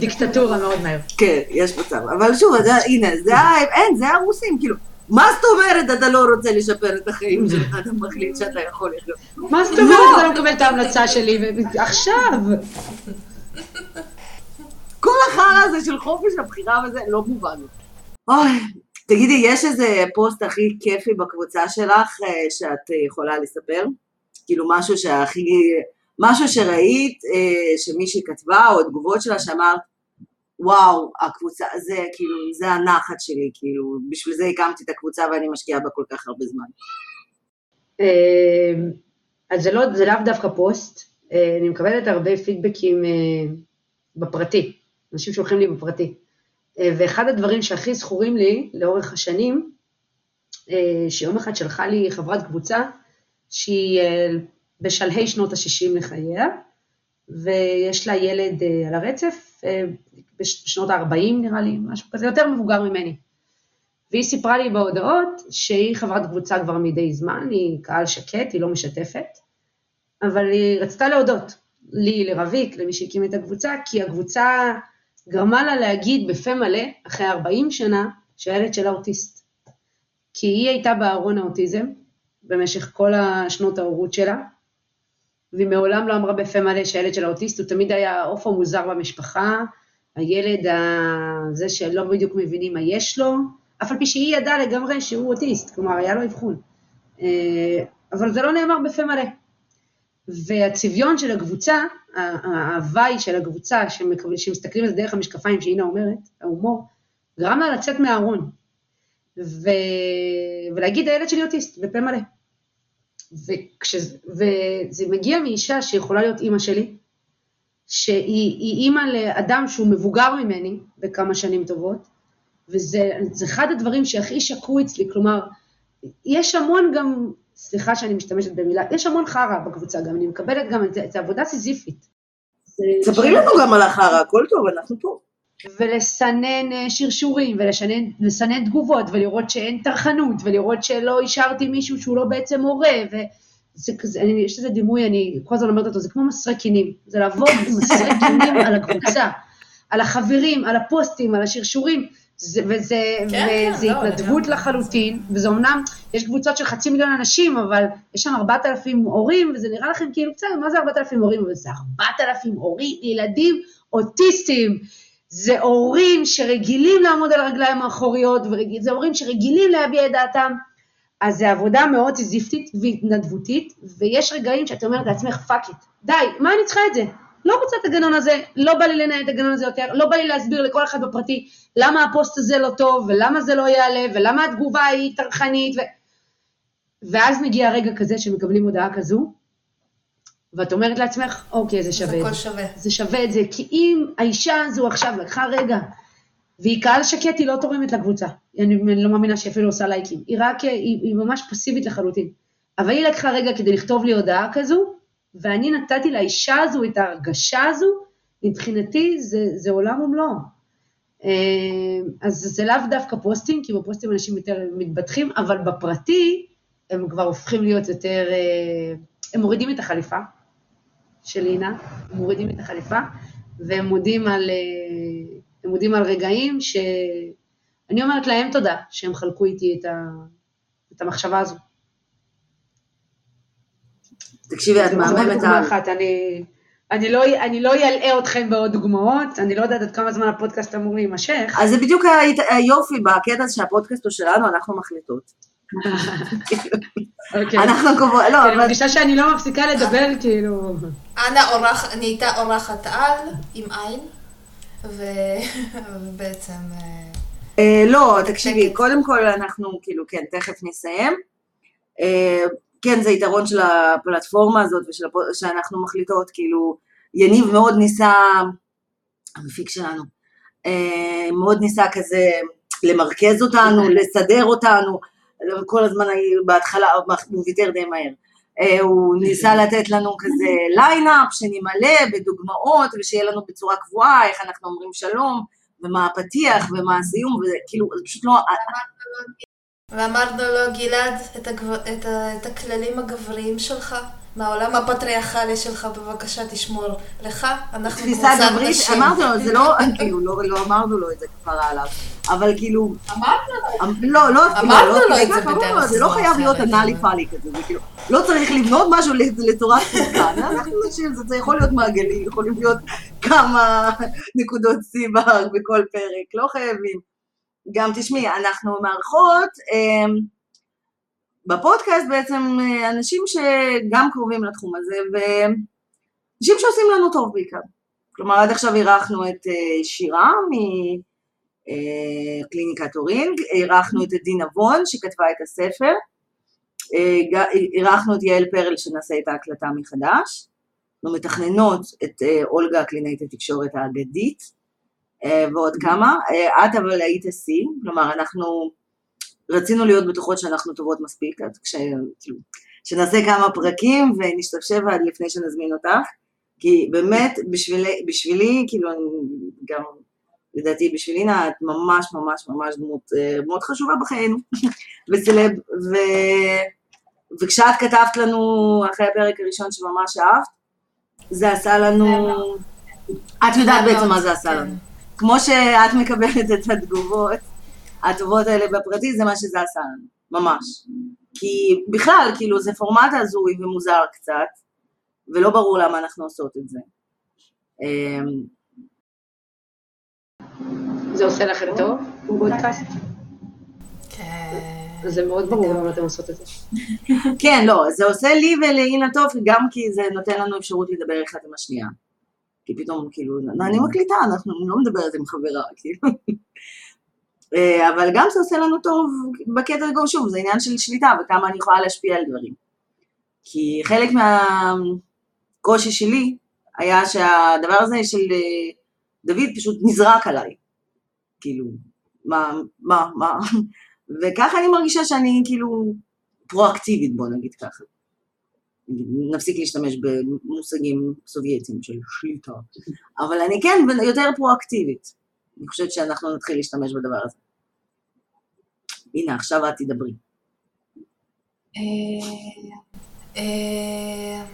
דיקטטורה מאוד מהר. כן, יש מצב. אבל שוב, הנה, זה, אין, זה הרוסים, כאילו. מה זאת אומרת אתה לא רוצה לשפר את החיים שלך, אתה מחליט שאתה יכול לחיות? מה זאת אומרת אתה לא מקבל את ההמלצה שלי עכשיו? כל החרא הזה של חופש הבחירה וזה לא מובן. אוי, תגידי, יש איזה פוסט הכי כיפי בקבוצה שלך אה, שאת יכולה לספר? כאילו משהו שהכי... משהו שראית, אה, שמישהי כתבה, או תגובות שלה שאמרת, וואו, הקבוצה, זה כאילו, זה הנחת שלי, כאילו, בשביל זה הקמתי את הקבוצה ואני משקיעה בה כל כך הרבה זמן. אמ, אז זה, לא, זה לאו דווקא פוסט, אה, אני מקבלת הרבה פידבקים אה, בפרטי, אנשים שולחים לי בפרטי. אה, ואחד הדברים שהכי זכורים לי לאורך השנים, שיום אחד שלחה לי חברת קבוצה שהיא בשלהי שנות ה-60 לחייה, ויש לה ילד על הרצף, בשנות ה-40 נראה לי, משהו כזה, יותר מבוגר ממני. והיא סיפרה לי בהודעות שהיא חברת קבוצה כבר מדי זמן, היא קהל שקט, היא לא משתפת, אבל היא רצתה להודות לי, לרביק, למי שהקים את הקבוצה, כי הקבוצה גרמה לה להגיד בפה מלא, אחרי 40 שנה, שהילד שלה אוטיסט. כי היא הייתה בארון האוטיזם במשך כל השנות ההורות שלה, והיא מעולם לא אמרה בפה מלא שהילד שלה אוטיסט, הוא תמיד היה עוף המוזר במשפחה, הילד הזה שלא בדיוק מבינים מה יש לו, אף על פי שהיא ידעה לגמרי שהוא אוטיסט, כלומר היה לו אבחון. אה, אבל זה לא נאמר בפה מלא. והצביון של הקבוצה, ההוואי של הקבוצה, שמסתכלים על זה דרך המשקפיים שאינה אומרת, ההומור, גרם לה לצאת מהארון. ו... ולהגיד, הילד שלי אוטיסט, בפה מלא. וכש... וזה מגיע מאישה שיכולה להיות אימא שלי, שהיא אימא לאדם שהוא מבוגר ממני בכמה שנים טובות, וזה אחד הדברים שהכי שקעו אצלי, כלומר, יש המון גם, סליחה שאני משתמשת במילה, יש המון חרא בקבוצה גם, אני מקבלת גם את זה, את עבודה סיזיפית. ספרי לנו גם על החרא, הכל טוב, אנחנו פה. ולסנן אה, שרשורים, ולסנן תגובות, ולראות שאין טרחנות, ולראות שלא אישרתי מישהו שהוא לא בעצם הורה, ו... זה כזה, אני, יש לזה דימוי, אני כל הזמן אומרת אותו, זה כמו מסרי קינים, זה לעבוד עם מסרי קינים על הקבוצה, על החברים, על הפוסטים, על השרשורים, זה, וזה, כן, וזה כן, לא, התנדבות לא, לחלוטין, וזה אמנם, יש קבוצות של חצי מיליון אנשים, אבל יש שם ארבעת אלפים הורים, וזה נראה לכם כאילו, בסדר, מה זה ארבעת אלפים הורים? אבל זה ארבעת אלפים הורים לילדים אוטיסטים. זה הורים שרגילים לעמוד על הרגליים האחוריות, זה הורים שרגילים להביע את דעתם. אז זו עבודה מאוד סיזיפית והתנדבותית, ויש רגעים שאת אומרת לעצמך, fuck it, די, מה אני צריכה את זה? לא רוצה את הגנון הזה, לא בא לי לנהל את הגנון הזה יותר, לא בא לי להסביר לכל אחד בפרטי למה הפוסט הזה לא טוב, ולמה זה לא יעלה, ולמה התגובה היא טרחנית, ו... ואז מגיע רגע כזה שמקבלים הודעה כזו, ואת אומרת לעצמך, אוקיי, זה שווה. זה הכל שווה. זה שווה את זה, כי אם האישה הזו עכשיו לקחה רגע, והיא קהל שקט, היא לא תורמת לקבוצה. אני לא מאמינה שהיא אפילו עושה לייקים. היא רק, היא, היא ממש פסיבית לחלוטין. אבל היא לקחה רגע כדי לכתוב לי הודעה כזו, ואני נתתי לאישה הזו את ההרגשה הזו, מבחינתי זה, זה עולם ומלואו. אה, אז זה לאו דווקא פוסטים, כי בפוסטים אנשים יותר מתבטחים, אבל בפרטי הם כבר הופכים להיות יותר, אה, הם מורידים את החליפה של לינה, מורידים את החליפה, והם מודים על, אה, הם מודים על רגעים שאני אומרת להם תודה שהם חלקו איתי את, ה, את המחשבה הזו. תקשיבי, את מהממת על... אני, אני לא, אני לא אלאה אתכם בעוד דוגמאות, אני לא יודעת עד כמה זמן הפודקאסט אמור להימשך. אז זה בדיוק היופי בקטע שהפודקאסט הוא שלנו, אנחנו מחליטות. אוקיי. אנחנו קובעות, לא, אבל... אני מרגישה שאני לא מפסיקה לדבר, כאילו... אנה אורח, נהייתה אורחת על, עם עין, ובעצם... אה, אה, לא, תקשיבי, קודם כל אנחנו, כאילו, כן, תכף נסיים. אה, כן, זה יתרון של הפלטפורמה הזאת ושאנחנו מחליטות, כאילו, יניב מאוד ניסה, המפיק שלנו, מאוד ניסה כזה למרכז אותנו, לסדר אותנו, כל הזמן בהתחלה, הוא ויתר די מהר. אה, הוא ניסה לתת לנו כזה lineup שנמלא בדוגמאות ושיהיה לנו בצורה קבועה איך אנחנו אומרים שלום ומה הפתיח ומה הסיום וכאילו זה פשוט לא... ואמרנו לו גלעד את, הגב... את, ה... את הכללים הגבריים שלך מהעולם הפטריארכלי שלך בבקשה תשמור לך אנחנו קבוצת נשים. אמרנו לו זה לא כאילו לא, לא אמרנו לו את זה כבר עליו אבל כאילו... אמרנו לו. לא, לא, אמרנו לו את זה בדרך זה לא חייב להיות אנאלי פאלי כזה, זה כאילו, לא צריך לבנות משהו לצורת חוקה, אנחנו נשים, זה יכול להיות מעגלי, יכולים להיות כמה נקודות סיבה בכל פרק, לא חייבים. גם תשמעי, אנחנו מארחות אמ, בפודקאסט בעצם אה, אנשים שגם קרובים לתחום הזה, ואנשים שעושים לנו טוב בעיקר. כלומר, עד עכשיו אירחנו את אה, שירה מקליניקת אה, אורינג, אירחנו את עדי נבון שכתבה את הספר, אירחנו את יעל פרל שנעשה את ההקלטה מחדש, אנחנו מתכננות את אולגה קלינאית התקשורת האגדית ועוד כמה, את אבל היית שיא, כלומר אנחנו רצינו להיות בטוחות שאנחנו טובות מספיק, כש, כאילו, שנעשה כמה פרקים ונשתפשב עד לפני שנזמין אותך, כי באמת בשבילי, בשבילי כאילו אני גם לדעתי בשבילינה את ממש ממש ממש דמות אה, מאוד חשובה בחיינו, וסלב, ו... וכשאת כתבת לנו אחרי הפרק הראשון שממש אהבת, זה עשה לנו, את יודעת בעצם מה זה עשה לנו. כמו שאת מקבלת את התגובות, הטובות האלה בפרטי זה מה שזה עשה לנו, ממש. כי בכלל, כאילו, זה פורמט הזוי ומוזר קצת, ולא ברור למה אנחנו עושות את זה. אמ, זה עושה לכם טוב? פודקאסט? כן. זה מאוד ברור למה אתם עושות את זה. כן, לא, זה עושה לי ולאינה טוב, גם כי זה נותן לנו אפשרות לדבר אחד עם השנייה. כי פתאום, כאילו, אני מקליטה, אנחנו לא מדברת עם חברה, כאילו. אה, אבל גם זה עושה לנו טוב בקטע גם שוב, זה עניין של שליטה וכמה אני יכולה להשפיע על דברים. כי חלק מהקושי שלי היה שהדבר הזה של אה, דוד פשוט נזרק עליי. כאילו, מה, מה, מה, וככה אני מרגישה שאני כאילו פרואקטיבית, בוא נגיד ככה. נפסיק להשתמש במושגים סובייטיים של שליטה, אבל אני כן יותר פרואקטיבית. אני חושבת שאנחנו נתחיל להשתמש בדבר הזה. הנה, עכשיו את תדברי. אה, אה,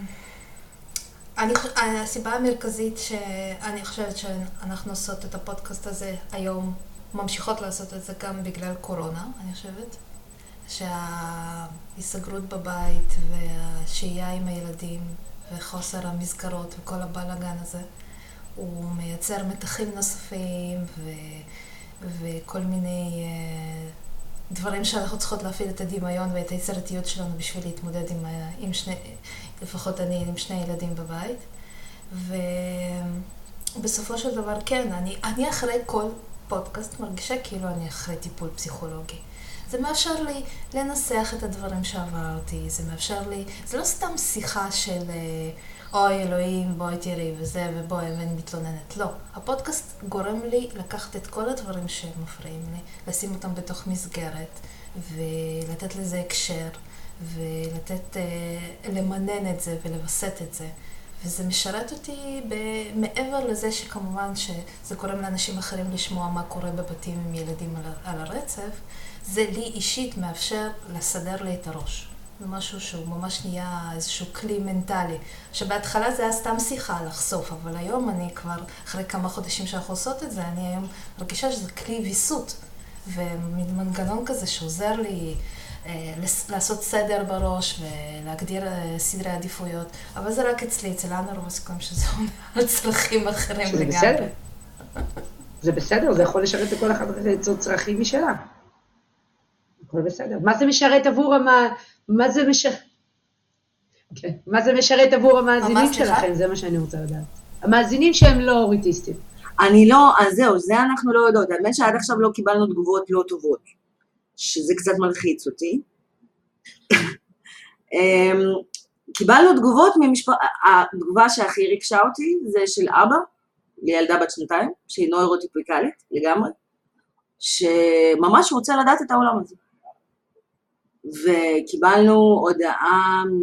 הסיבה המרכזית שאני חושבת שאנחנו עושות את הפודקאסט הזה היום ממשיכות לעשות את זה גם בגלל קורונה, אני חושבת. שההיסגרות בבית והשהייה עם הילדים וחוסר המסגרות וכל הבלאגן הזה, הוא מייצר מתחים נוספים ו... וכל מיני uh, דברים שאנחנו צריכות להפעיל את הדמיון ואת היצירתיות שלנו בשביל להתמודד עם, עם שני, לפחות אני עם שני ילדים בבית. ובסופו של דבר, כן, אני, אני אחרי כל פודקאסט מרגישה כאילו אני אחרי טיפול פסיכולוגי. זה מאפשר לי לנסח את הדברים שעברתי, זה מאפשר לי, זה לא סתם שיחה של אה, אוי אלוהים, בואי תראי וזה, ובואי, אני מתלוננת. לא. הפודקאסט גורם לי לקחת את כל הדברים שמפריעים לי, לשים אותם בתוך מסגרת, ולתת לזה הקשר, ולתת, אה, למנן את זה ולווסת את זה. וזה משרת אותי מעבר לזה שכמובן שזה גורם לאנשים אחרים לשמוע מה קורה בבתים עם ילדים על, על הרצף, זה לי אישית מאפשר לסדר לי את הראש. זה משהו שהוא ממש נהיה איזשהו כלי מנטלי. שבהתחלה זה היה סתם שיחה לחשוף, אבל היום אני כבר, אחרי כמה חודשים שאנחנו עושות את זה, אני היום מרגישה שזה כלי ויסות. ומנגנון כזה שעוזר לי אה, לעשות סדר בראש ולהגדיר אה, סדרי עדיפויות, אבל זה רק אצלי, אצל אנה רוב הסיכויים שזה אומר על צרכים אחרים לגמרי. בסדר. זה בסדר, זה יכול לשרת לכל אחד צרכים משלה. הכל בסדר. מה זה משרת עבור המ... מה זה משרת... כן. מה זה משרת עבור המאזינים שלכם? זה מה שאני רוצה לדעת. המאזינים שהם לא אוריטיסטים. אני לא, אז זהו, זה אנחנו לא יודעות. האמת שעד עכשיו לא קיבלנו תגובות לא טובות, שזה קצת מלחיץ אותי. אמ, קיבלנו תגובות ממשפחה, התגובה שהכי ריגשה אותי זה של אבא, לילדה בת שנתיים, שהיא נוירוטיפיקלית לגמרי, שממש רוצה לדעת את העולם הזה. וקיבלנו הודעה מ...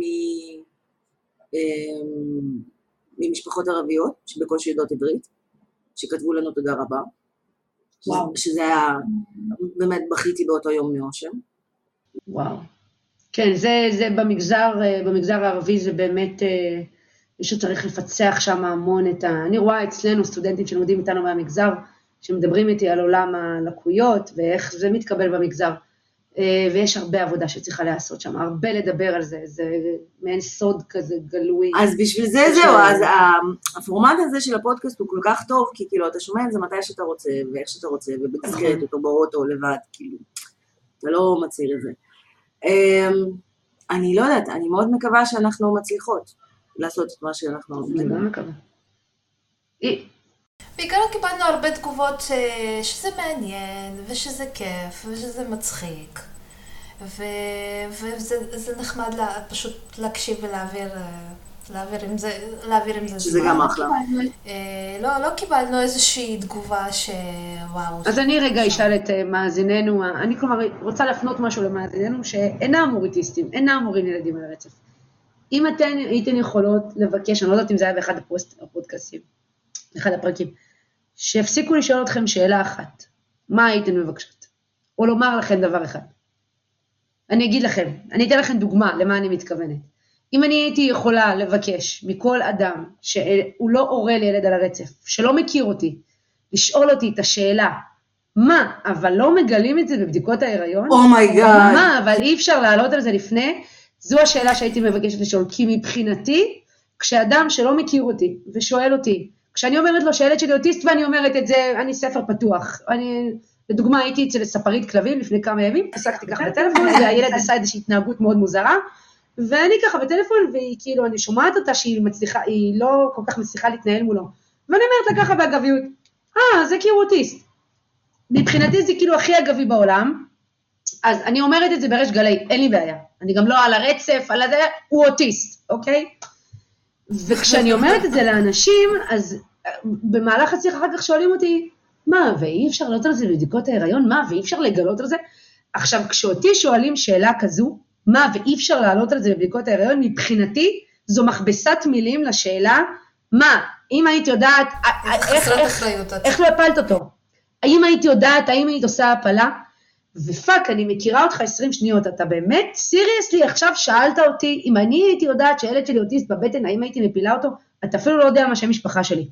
אמ, ממשפחות ערביות שבקושי יודעות עברית, שכתבו לנו תודה רבה. וואו. שזה היה, באמת בכיתי באותו יום מאושם. וואו. כן, זה, זה במגזר, במגזר הערבי זה באמת, אה, מישהו צריך לפצח שם המון את ה... אני רואה אצלנו סטודנטים שלומדים איתנו מהמגזר, שמדברים איתי על עולם הלקויות ואיך זה מתקבל במגזר. אה, ויש הרבה עבודה שצריכה להיעשות שם, הרבה לדבר על זה, זה מעין סוד כזה גלוי. אז בשביל זה זהו, אז הפורמט הזה של הפודקאסט הוא כל כך טוב, כי כאילו אתה שומע את זה מתי שאתה רוצה, ואיך שאתה רוצה, ובתזכרת נכון. אותו באוטו לבד, כאילו, אתה לא מצהיר את זה. אמ, אני לא יודעת, אני מאוד מקווה שאנחנו מצליחות לעשות את מה שאנחנו... אני מאוד מקווה. בעיקר קיבלנו הרבה תגובות ש... שזה מעניין, ושזה כיף, ושזה מצחיק. ו... וזה נחמד לה... פשוט להקשיב ולהעביר... להעביר עם זה, להעביר עם זה שזה גם אחלה. אה, לא, לא קיבלנו איזושהי תגובה שוואו. אז אני רגע אשאל את אה, מאזיננו, אני כלומר רוצה להפנות משהו למאזיננו שאינם אוריטיסטים, אינם הורים ילדים על הרצף. אם אתן הייתן יכולות לבקש, אני לא יודעת אם זה היה באחד הפודקאסטים, אחד הפרקים, שיפסיקו לשאול אתכם שאלה אחת, מה הייתן מבקשות? או לומר לכם דבר אחד. אני אגיד לכם, אני אתן לכם דוגמה למה אני מתכוונת. אם אני הייתי יכולה לבקש מכל אדם שהוא לא הורה לילד על הרצף, שלא מכיר אותי, לשאול אותי את השאלה, מה, אבל לא מגלים את זה בבדיקות ההיריון? Oh my god. Oh מה, אבל אי אפשר לעלות על זה לפני? זו השאלה שהייתי מבקשת לשאול, כי מבחינתי, כשאדם שלא מכיר אותי ושואל אותי, כשאני אומרת לו שהילד שלי אוטיסט ואני אומרת את זה, אני ספר פתוח. אני, לדוגמה, הייתי אצל ספרית כלבים לפני כמה ימים, עסקתי ככה בטלפון, והילד עשה איזושהי התנהגות מאוד מוזרה, ואני ככה בטלפון, והיא כאילו, אני שומעת אותה שהיא מצליחה, היא לא כל כך מצליחה להתנהל מולו. ואני אומרת לה ככה באגביות, אה, זה כי הוא אוטיסט. מבחינתי זה כאילו הכי אגבי בעולם, אז אני אומרת את זה בריש גלי, אין לי בעיה. אני גם לא על הרצף, על הזה, הוא אוטיסט, אוקיי? וכשאני אומרת את זה לאנשים, אז אה, במהלך השיחה אחר כך שואלים אותי, מה, ואי אפשר לעלות על זה בבדיקות ההיריון? מה, ואי אפשר לגלות על זה? עכשיו, כשאותי שואלים שאלה כזו, מה, ואי אפשר לעלות על זה בבדיקות ההיריון, מבחינתי זו מכבסת מילים לשאלה, מה, אם היית יודעת, אה, אה, איך, איך, איך לא הפלת אותו? האם היית יודעת, האם היית עושה הפלה? ופאק, אני מכירה אותך 20 שניות, אתה באמת, סיריוסלי, עכשיו שאלת אותי, אם אני הייתי יודעת שהילד שלי אוטיסט בבטן, האם הייתי מפילה אותו? אתה אפילו לא יודע מה שם משפחה שלי.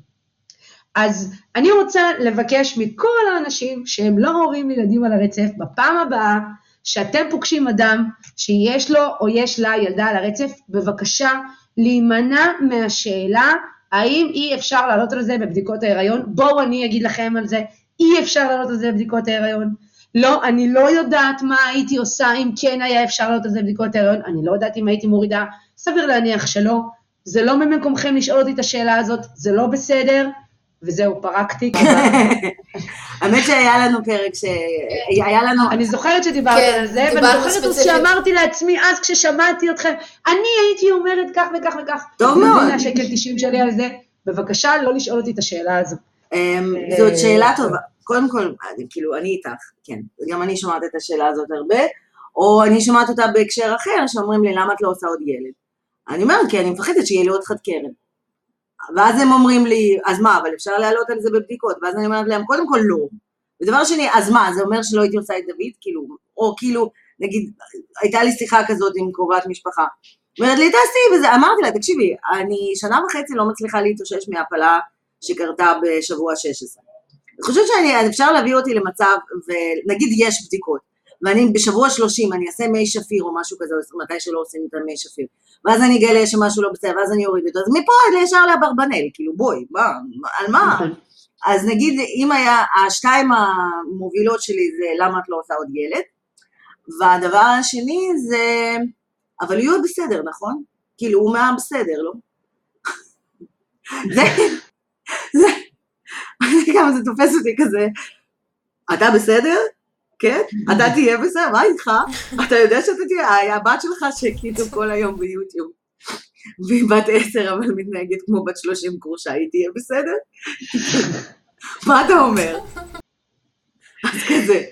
אז אני רוצה לבקש מכל האנשים שהם לא הורים לילדים על הרצף, בפעם הבאה שאתם פוגשים אדם שיש לו או יש לה ילדה על הרצף, בבקשה להימנע מהשאלה האם אי אפשר לעלות על זה בבדיקות ההיריון? בואו אני אגיד לכם על זה, אי אפשר לעלות על זה בבדיקות ההיריון. לא, אני לא יודעת מה הייתי עושה אם כן היה אפשר לעלות על זה בבדיקות ההיריון, אני לא יודעת אם הייתי מורידה, סביר להניח שלא. זה לא ממקומכם לשאול אותי את השאלה הזאת, זה לא בסדר, וזהו, פרקתי. האמת שהיה לנו פרק ש... היה לנו... אני זוכרת שדיברת כן, על זה, ואני זוכרת אז ספציפית. שאמרתי לעצמי אז כששמעתי אתכם, אני הייתי אומרת כך וכך וכך. טוב מאוד. הנה השקל 90 שלי על זה, בבקשה לא לשאול אותי את השאלה הזו. אמ, זאת שאלה טובה. קודם כל, כאילו, אני איתך, כן. גם אני שומעת את השאלה הזאת הרבה, או אני שומעת אותה בהקשר אחר, שאומרים לי, למה את לא עושה עוד ילד? אני אומרת, כי אני מפחדת שיהיה לי עוד חד קרן. ואז הם אומרים לי, אז מה, אבל אפשר להעלות על זה בבדיקות? ואז אני אומרת להם, קודם כל לא. ודבר שני, אז מה, זה אומר שלא הייתי עושה את דוד? כאילו, או כאילו, נגיד, הייתה לי שיחה כזאת עם קרובת משפחה. אומרת לי, תעשי, וזה, אמרתי לה, תקשיבי, אני שנה וחצי לא מצליחה להתאושש מהפלה שקרתה בשבוע 16. חושבת שאני, אפשר להביא אותי למצב, ונגיד יש בדיקות, ואני בשבוע 30, אני אעשה מי שפיר או משהו כזה, מתי שלא עושים את המי שפיר, ואז אני אגלה שמשהו לא בסדר, ואז אני אוריד אותו, אז מפה עד ישר לאברבנל, כאילו בואי, מה, על מה? נכון. אז נגיד, אם היה, השתיים המובילות שלי זה למה את לא עושה עוד ילד, והדבר השני זה, אבל יהיו בסדר, נכון? כאילו, הוא מה בסדר, לא? זה, זה, כמה זה תופס אותי כזה, אתה בסדר? כן? אתה תהיה בסדר? מה איתך? אתה יודע שאתה תהיה, היה הבת שלך שהקליטו כל היום ביוטיוב. והיא בת עשר אבל מתנהגת כמו בת שלושים גרושה, היא תהיה בסדר? מה אתה אומר? אז כזה.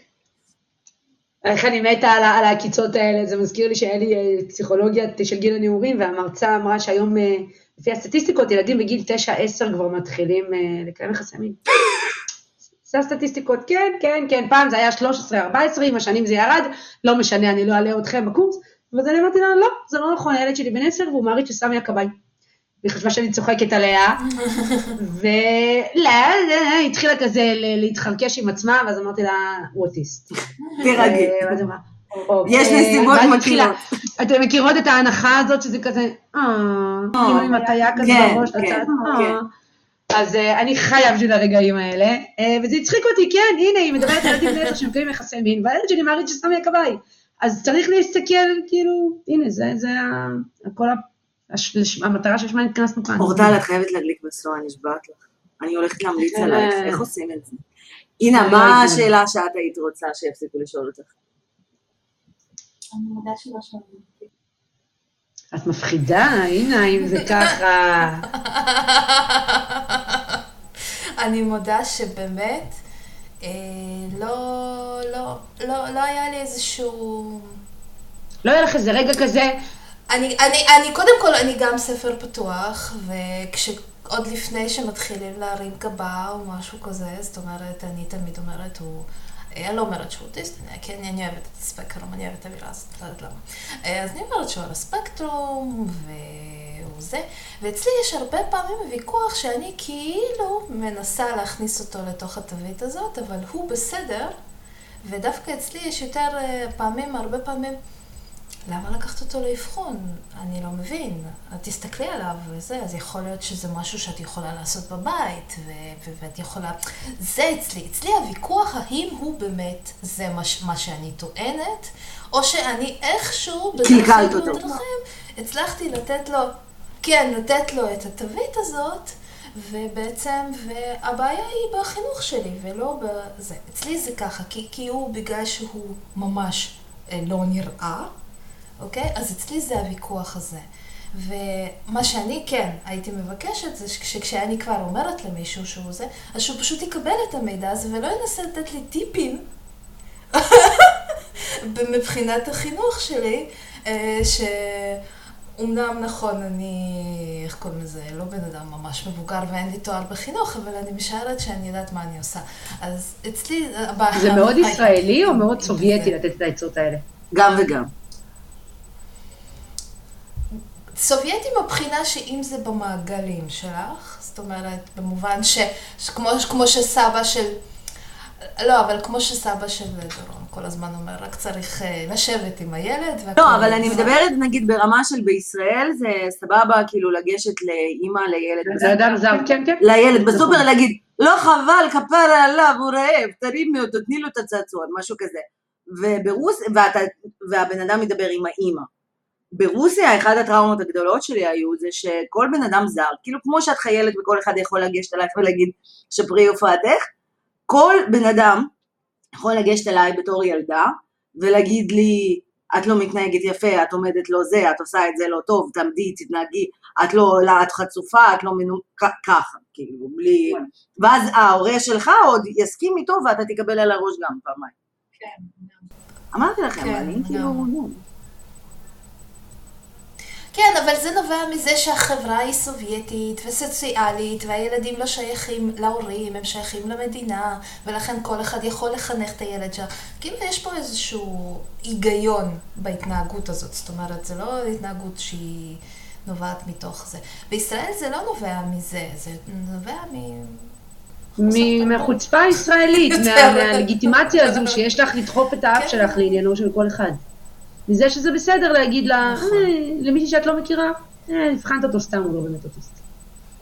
איך אני מתה על, על העקיצות האלה, זה מזכיר לי שהיה לי אה, פסיכולוגיה של גיל הנעורים, והמרצה אמרה שהיום, אה, לפי הסטטיסטיקות, ילדים בגיל 9-10 כבר מתחילים אה, לקיים יחסי מין. זה הסטטיסטיקות, כן, כן, כן, פעם זה היה 13-14, עם השנים זה ירד, לא משנה, אני לא אעלה אתכם בקורס, ואז אני אמרתי לה, לא, זה לא נכון, הילד שלי בן 10 והוא מעריץ שסמי הכבאי. והיא חשבה שאני צוחקת עליה, ולא, היא התחילה כזה להתחרקש עם עצמה, ואז אמרתי לה, הוא אוטיסט. תירגעי. אה, "אוקיי." יש נסיבות ואז היא התחילה, מכירות. את ההנחה הזאת שזה כזה, אה, כאילו עם הטיה כזה בראש, לצד. אה. אז אה, אני חיה בשביל הרגעים האלה, אה, וזה הצחיק אותי, כן, הנה, היא מדברת על ילדים בני עשר שמקיימים יחסי מין, והילד שלי מעריץ שסמי הכבאי. אז צריך להסתכל, כאילו, הנה, זה, זה ה- כל ה- הש- המטרה שלשמה התכנסנו כאן. אורטל, את חייבת להדליק משואה, נשבעת לך. אני הולכת להמליץ. עלייך, איך עושים את זה? הנה, אני מה יודעת. השאלה שאת היית רוצה שיפסיקו לשאול אותך? אני מודה שלא שואלים אותי. את מפחידה, הנה, אם זה ככה. אני מודה שבאמת, אה, לא, לא, לא, לא היה לי איזשהו... לא יהיה לך איזה רגע כזה, אני, אני, אני, קודם כל, אני גם ספר פתוח, וכשעוד לפני שמתחילים להרים גבה או משהו כזה, זאת אומרת, אני תמיד אומרת, הוא... אני לא אומרת שהוא אוטיסט, כי אני, אני אוהבת את הספקטרום, אני אוהבת את המילה הזאת, לא יודעת למה. אז אני אומרת שהוא על הספקטרום, והוא זה, ואצלי יש הרבה פעמים ויכוח שאני כאילו מנסה להכניס אותו לתוך התווית הזאת, אבל הוא בסדר, ודווקא אצלי יש יותר פעמים, הרבה פעמים, למה לקחת אותו לאבחון? אני לא מבין. את תסתכלי עליו וזה, אז יכול להיות שזה משהו שאת יכולה לעשות בבית, ו- ו- ואת יכולה... זה אצלי. אצלי הוויכוח האם הוא באמת זה מה, ש- מה שאני טוענת, או שאני איכשהו, קלקלת אותו. בדרכים, הצלחתי לתת לו, כן, לתת לו את התווית הזאת, ובעצם, והבעיה היא בחינוך שלי, ולא בזה. אצלי זה ככה, כי, כי הוא, בגלל שהוא ממש אה, לא נראה, אוקיי? אז אצלי זה הוויכוח הזה. ומה שאני כן הייתי מבקשת זה שכשאני כבר אומרת למישהו שהוא זה, אז שהוא פשוט יקבל את המידע הזה ולא ינסה לתת לי טיפים מבחינת החינוך שלי, אה, שאומנם נכון, אני, איך קוראים לזה, לא בן אדם ממש מבוגר ואין לי תואר בחינוך, אבל אני משערת שאני יודעת מה אני עושה. אז אצלי... הבעיה- זה מאוד ישראלי או מאוד סובייטי. לתת את העצות האלה? גם וגם. סובייטי מבחינה שאם זה במעגלים שלך, זאת אומרת, במובן ש... שכמו, כמו שסבא של... לא, אבל כמו שסבא של דורון כל הזמן אומר, רק צריך אה, לשבת עם הילד. לא, אבל אני מדברת נגיד ברמה של בישראל, זה סבבה כאילו לגשת לאימא, לילד. זה אדם זר, כן, כן. לילד בסופר להגיד, לא חבל, כפרה עליו, הוא רעב, תרימי אותו, תני לו את הצעצוע, משהו כזה. וברוס... ואתה... והבן אדם מדבר עם האימא. ברוסיה, אחת הטראומות הגדולות שלי היו זה שכל בן אדם זר, כאילו כמו שאת חיילת וכל אחד יכול לגשת אלייך ולהגיד שפרי הופעתך, כל בן אדם יכול לגשת אליי בתור ילדה ולהגיד לי את לא מתנהגת יפה, את עומדת לא זה, את עושה את זה לא טוב, תעמדי, תתנהגי, את לא עולה, את חצופה, את לא מנו... ככה, כאילו, בלי... ואז ההורה שלך עוד יסכים איתו ואתה תקבל על הראש גם פעמיים. כן. אמרתי לכם, כן, אני. כאילו... כן, אבל זה נובע מזה שהחברה היא סובייטית וסוציאלית, והילדים לא שייכים להורים, הם שייכים למדינה, ולכן כל אחד יכול לחנך את הילד שלו. כאילו יש פה איזשהו היגיון בהתנהגות הזאת, זאת אומרת, זה לא התנהגות שהיא נובעת מתוך זה. בישראל זה לא נובע מזה, זה נובע מ... מהחוצפה הישראלית, מה- מהלגיטימציה הזו שיש לך לדחוף את האף כן. שלך לעניינו של כל אחד. מזה שזה בסדר להגיד לה, נכון. "אה, למישהי שאת לא מכירה, אה, הבחנת אותו סתם, הוא לא באמת אוטיסט.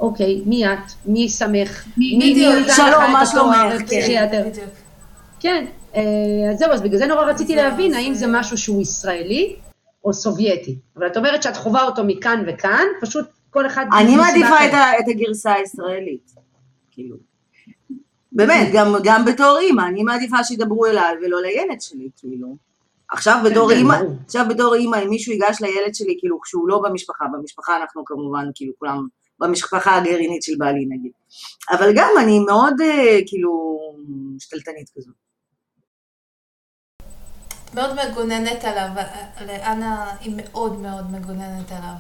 אוקיי, מי את? מי שמך? מי. נתן לך שלום, את מה התואר שלומך? פסיכיאטר? בדיוק. כן, אה, אז זהו, אז בגלל זה נורא רציתי להבין האם זה משהו שהוא ישראלי או סובייטי. אבל את אומרת שאת חווה אותו מכאן וכאן, פשוט כל אחד... אני מעדיפה. את, הגרסה הישראלית. כאילו. באמת, גם בתור אימא, אני מעדיפה שידברו אליי ולא לילד שלי, כאילו. עכשיו בתור כן, אימא. עכשיו בתור אימא, אם מישהו ייגש לילד שלי, כאילו, כשהוא לא במשפחה, במשפחה אנחנו כמובן, כאילו, כולם, במשפחה הגרעינית של בעלי נגיד. אבל גם אני מאוד, אה, כאילו, שתלטנית כזאת. מאוד מגוננת עליו, לאנה היא מאוד מאוד מגוננת עליו.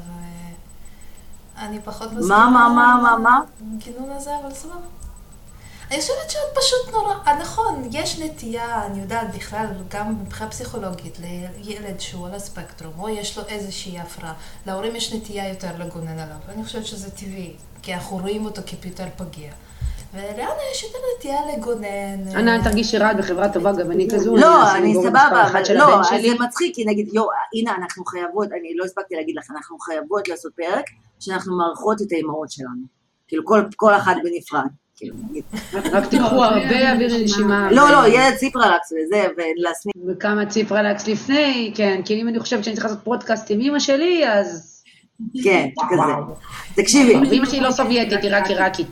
אני פחות מסכימה. מה, מה, מה, מה? עם הגינון הזה, אבל סבבה. אני חושבת שאת פשוט נורא, אה, נכון, יש נטייה, אני יודעת בכלל, גם מבחינה פסיכולוגית, לילד שהוא על הספקטרום, או יש לו איזושהי הפרעה, להורים יש נטייה יותר לגונן עליו, ואני חושבת שזה טבעי, כי אנחנו רואים אותו כפיוטר פגיע. ולאנה יש יותר נטייה לגונן. אל תרגישי רע בחברה טובה, גם אני כזו. לא, אני סבבה, אבל לא. זה מצחיק, כי נגיד, יו, הנה, אנחנו חייבות, אני לא הספקתי להגיד לך, אנחנו חייבות לעשות פרק שאנחנו מארחות את האימהות שלנו. כאילו, כל, כל אחת בנפרד. רק תיקחו הרבה אוויר לנשימה. לא, לא, ילד ציפרלקס וזה, ולהסניף. וכמה ציפרלקס לפני, כן, כי אם אני חושבת שאני צריכה לעשות פודקאסט עם אמא שלי, אז... כן, כזה. תקשיבי, ואמא שלי לא סובייטית, היא רק עיראקית.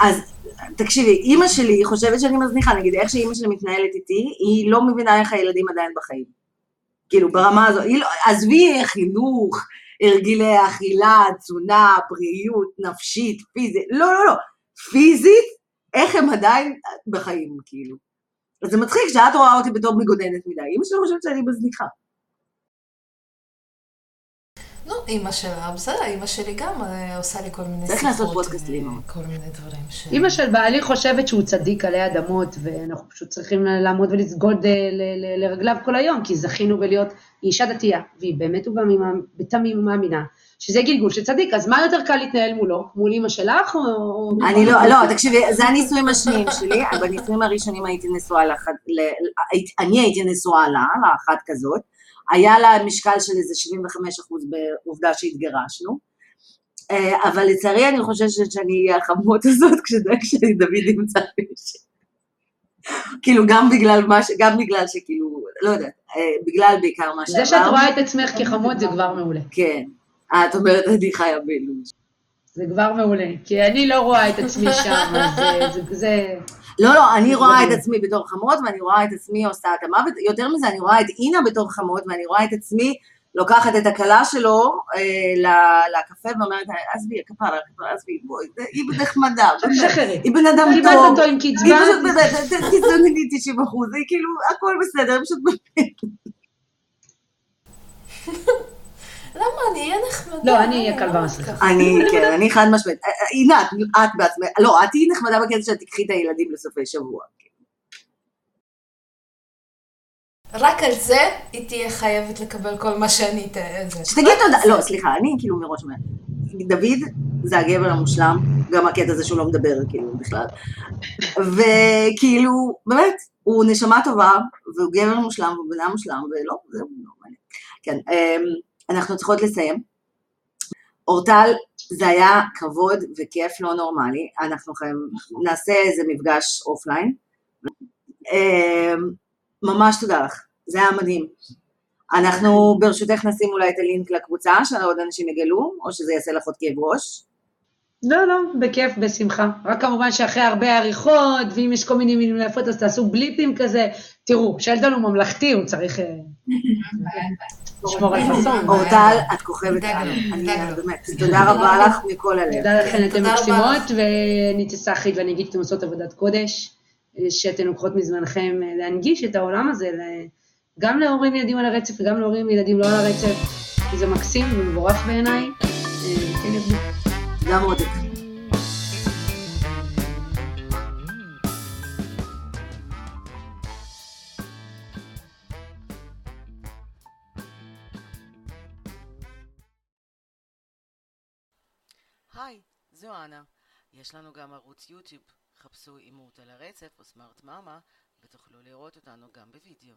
אז תקשיבי, אימא שלי חושבת שאני מזניחה, נגיד, איך שאימא שלי מתנהלת איתי, היא לא מבינה איך הילדים עדיין בחיים. כאילו, ברמה הזו, היא לא, עזבי חינוך, הרגלי אכילה, תזונה, בריאות, נפשית, פיזית, לא, לא, לא, פיזית, איך הם עדיין בחיים, כאילו. אז זה מצחיק שאת רואה אותי בתור מגוננת מדי, אימא שלי חושבת שאני מזניחה. נו, אימא שלה, בסדר, אימא שלי גם אה, עושה לי כל מיני צריך לעשות פודקאסט לאמא. כל מיני דברים ש... אמא של בעלי חושבת שהוא צדיק עלי אדמות, ואנחנו פשוט צריכים לעמוד ולסגוד אה, לרגליו כל היום, כי זכינו בלהיות אישה דתייה, והיא באמת ובתמים בתמים מאמינה, שזה גלגול של צדיק, אז מה יותר קל להתנהל מולו? מול אמא שלך או... אני לא, לא, תקשיבי, זה הנישואים השניים שלי, בנישואים הראשונים הייתי נשואה לאחת, אני הייתי נשואה לה, לאחת כזאת, היה לה משקל של איזה 75 אחוז בעובדה שהתגרשנו, אה, אבל לצערי אני חוששת שאני אהיה החמות הזאת כשדאג שדוד ימצא מישהו. כאילו גם בגלל מה ש... גם בגלל שכאילו, לא יודעת, אה, בגלל בעיקר מה זה שאת רואה את עצמך כחמות זה כבר מעולה. כן. אה, את אומרת, אני חיה בלו"ז. זה כבר מעולה, כי אני לא רואה את עצמי שם, אז אה, זה- זה... לא, לא, אני רואה את. עצמי בתור חמות, ואני רואה את עצמי עושה את המוות, יותר מזה, אני רואה את אינה בתור חמות, ואני רואה את עצמי לוקחת את הכלה שלו אה, ל- לקפה ואומרת, עזבי, כפרה, כפרה, עזבי, בואי, היא נחמדה, שחררי. היא בן אדם קיבלת טוב, אותו עם היא קצבה, פשוט באמת, ת- תזדוני לי 90 אחוז, היא כאילו, הכל בסדר, היא פשוט באמת, למה? אני אהיה נחמדה. לא, אני אהיה אה, כלבה מסריחה. אני, כן, אני חד משמעית, אה, אה, עינת, את בעצמך, לא, את תהיי נחמדה בקטע שאת תקחי את הילדים לסופי שבוע, רק על זה היא תהיה חייבת לקבל כל מה שאני אתן. שתגיד תודה, לא, סליחה, אני כאילו מראש אומרת, דוד זה הגבר המושלם, גם הקטע הזה שהוא לא מדבר כאילו בכלל, וכאילו, באמת, הוא נשמה טובה, והוא גבר מושלם, והוא בן אדם מושלם, ולא, זהו, לא מעניין. כן, אמ, אנחנו צריכות לסיים. אורטל, זה היה כבוד וכיף לא נורמלי, אנחנו חייבים, נעשה איזה מפגש אופליין. אמ, ממש תודה לך, זה היה מדהים. אנחנו ברשותך נשים אולי את הלינק לקבוצה, שעוד אנשים יגלו, או שזה יעשה לך עוד כאב ראש. לא, לא, בכיף, בשמחה. רק כמובן שאחרי הרבה עריכות, ואם יש כל מיני מילים להפות, אז תעשו בליפים כזה. תראו, שלדון הוא ממלכתי, הוא צריך אה, לשמור על פסון. אורטל, את כוכבת על, באמת, תודה רבה לך מכל הלב. תודה לכן, אתן מקסימות, ואני תסחית ואני אגיד שאתן עושות עבודת קודש, שאתן לוקחות מזמנכם אה, להנגיש את העולם הזה, גם להורים ילדים על הרצף וגם להורים ילדים לא על הרצף, כי זה מקסים ומבורך בעיניי, אה, כן. גם עודק. היי, זו אנה. יש לנו גם ערוץ יוטיוב. חפשו אימות על הרצף או סמארט מאמה ותוכלו לראות אותנו גם בווידאו.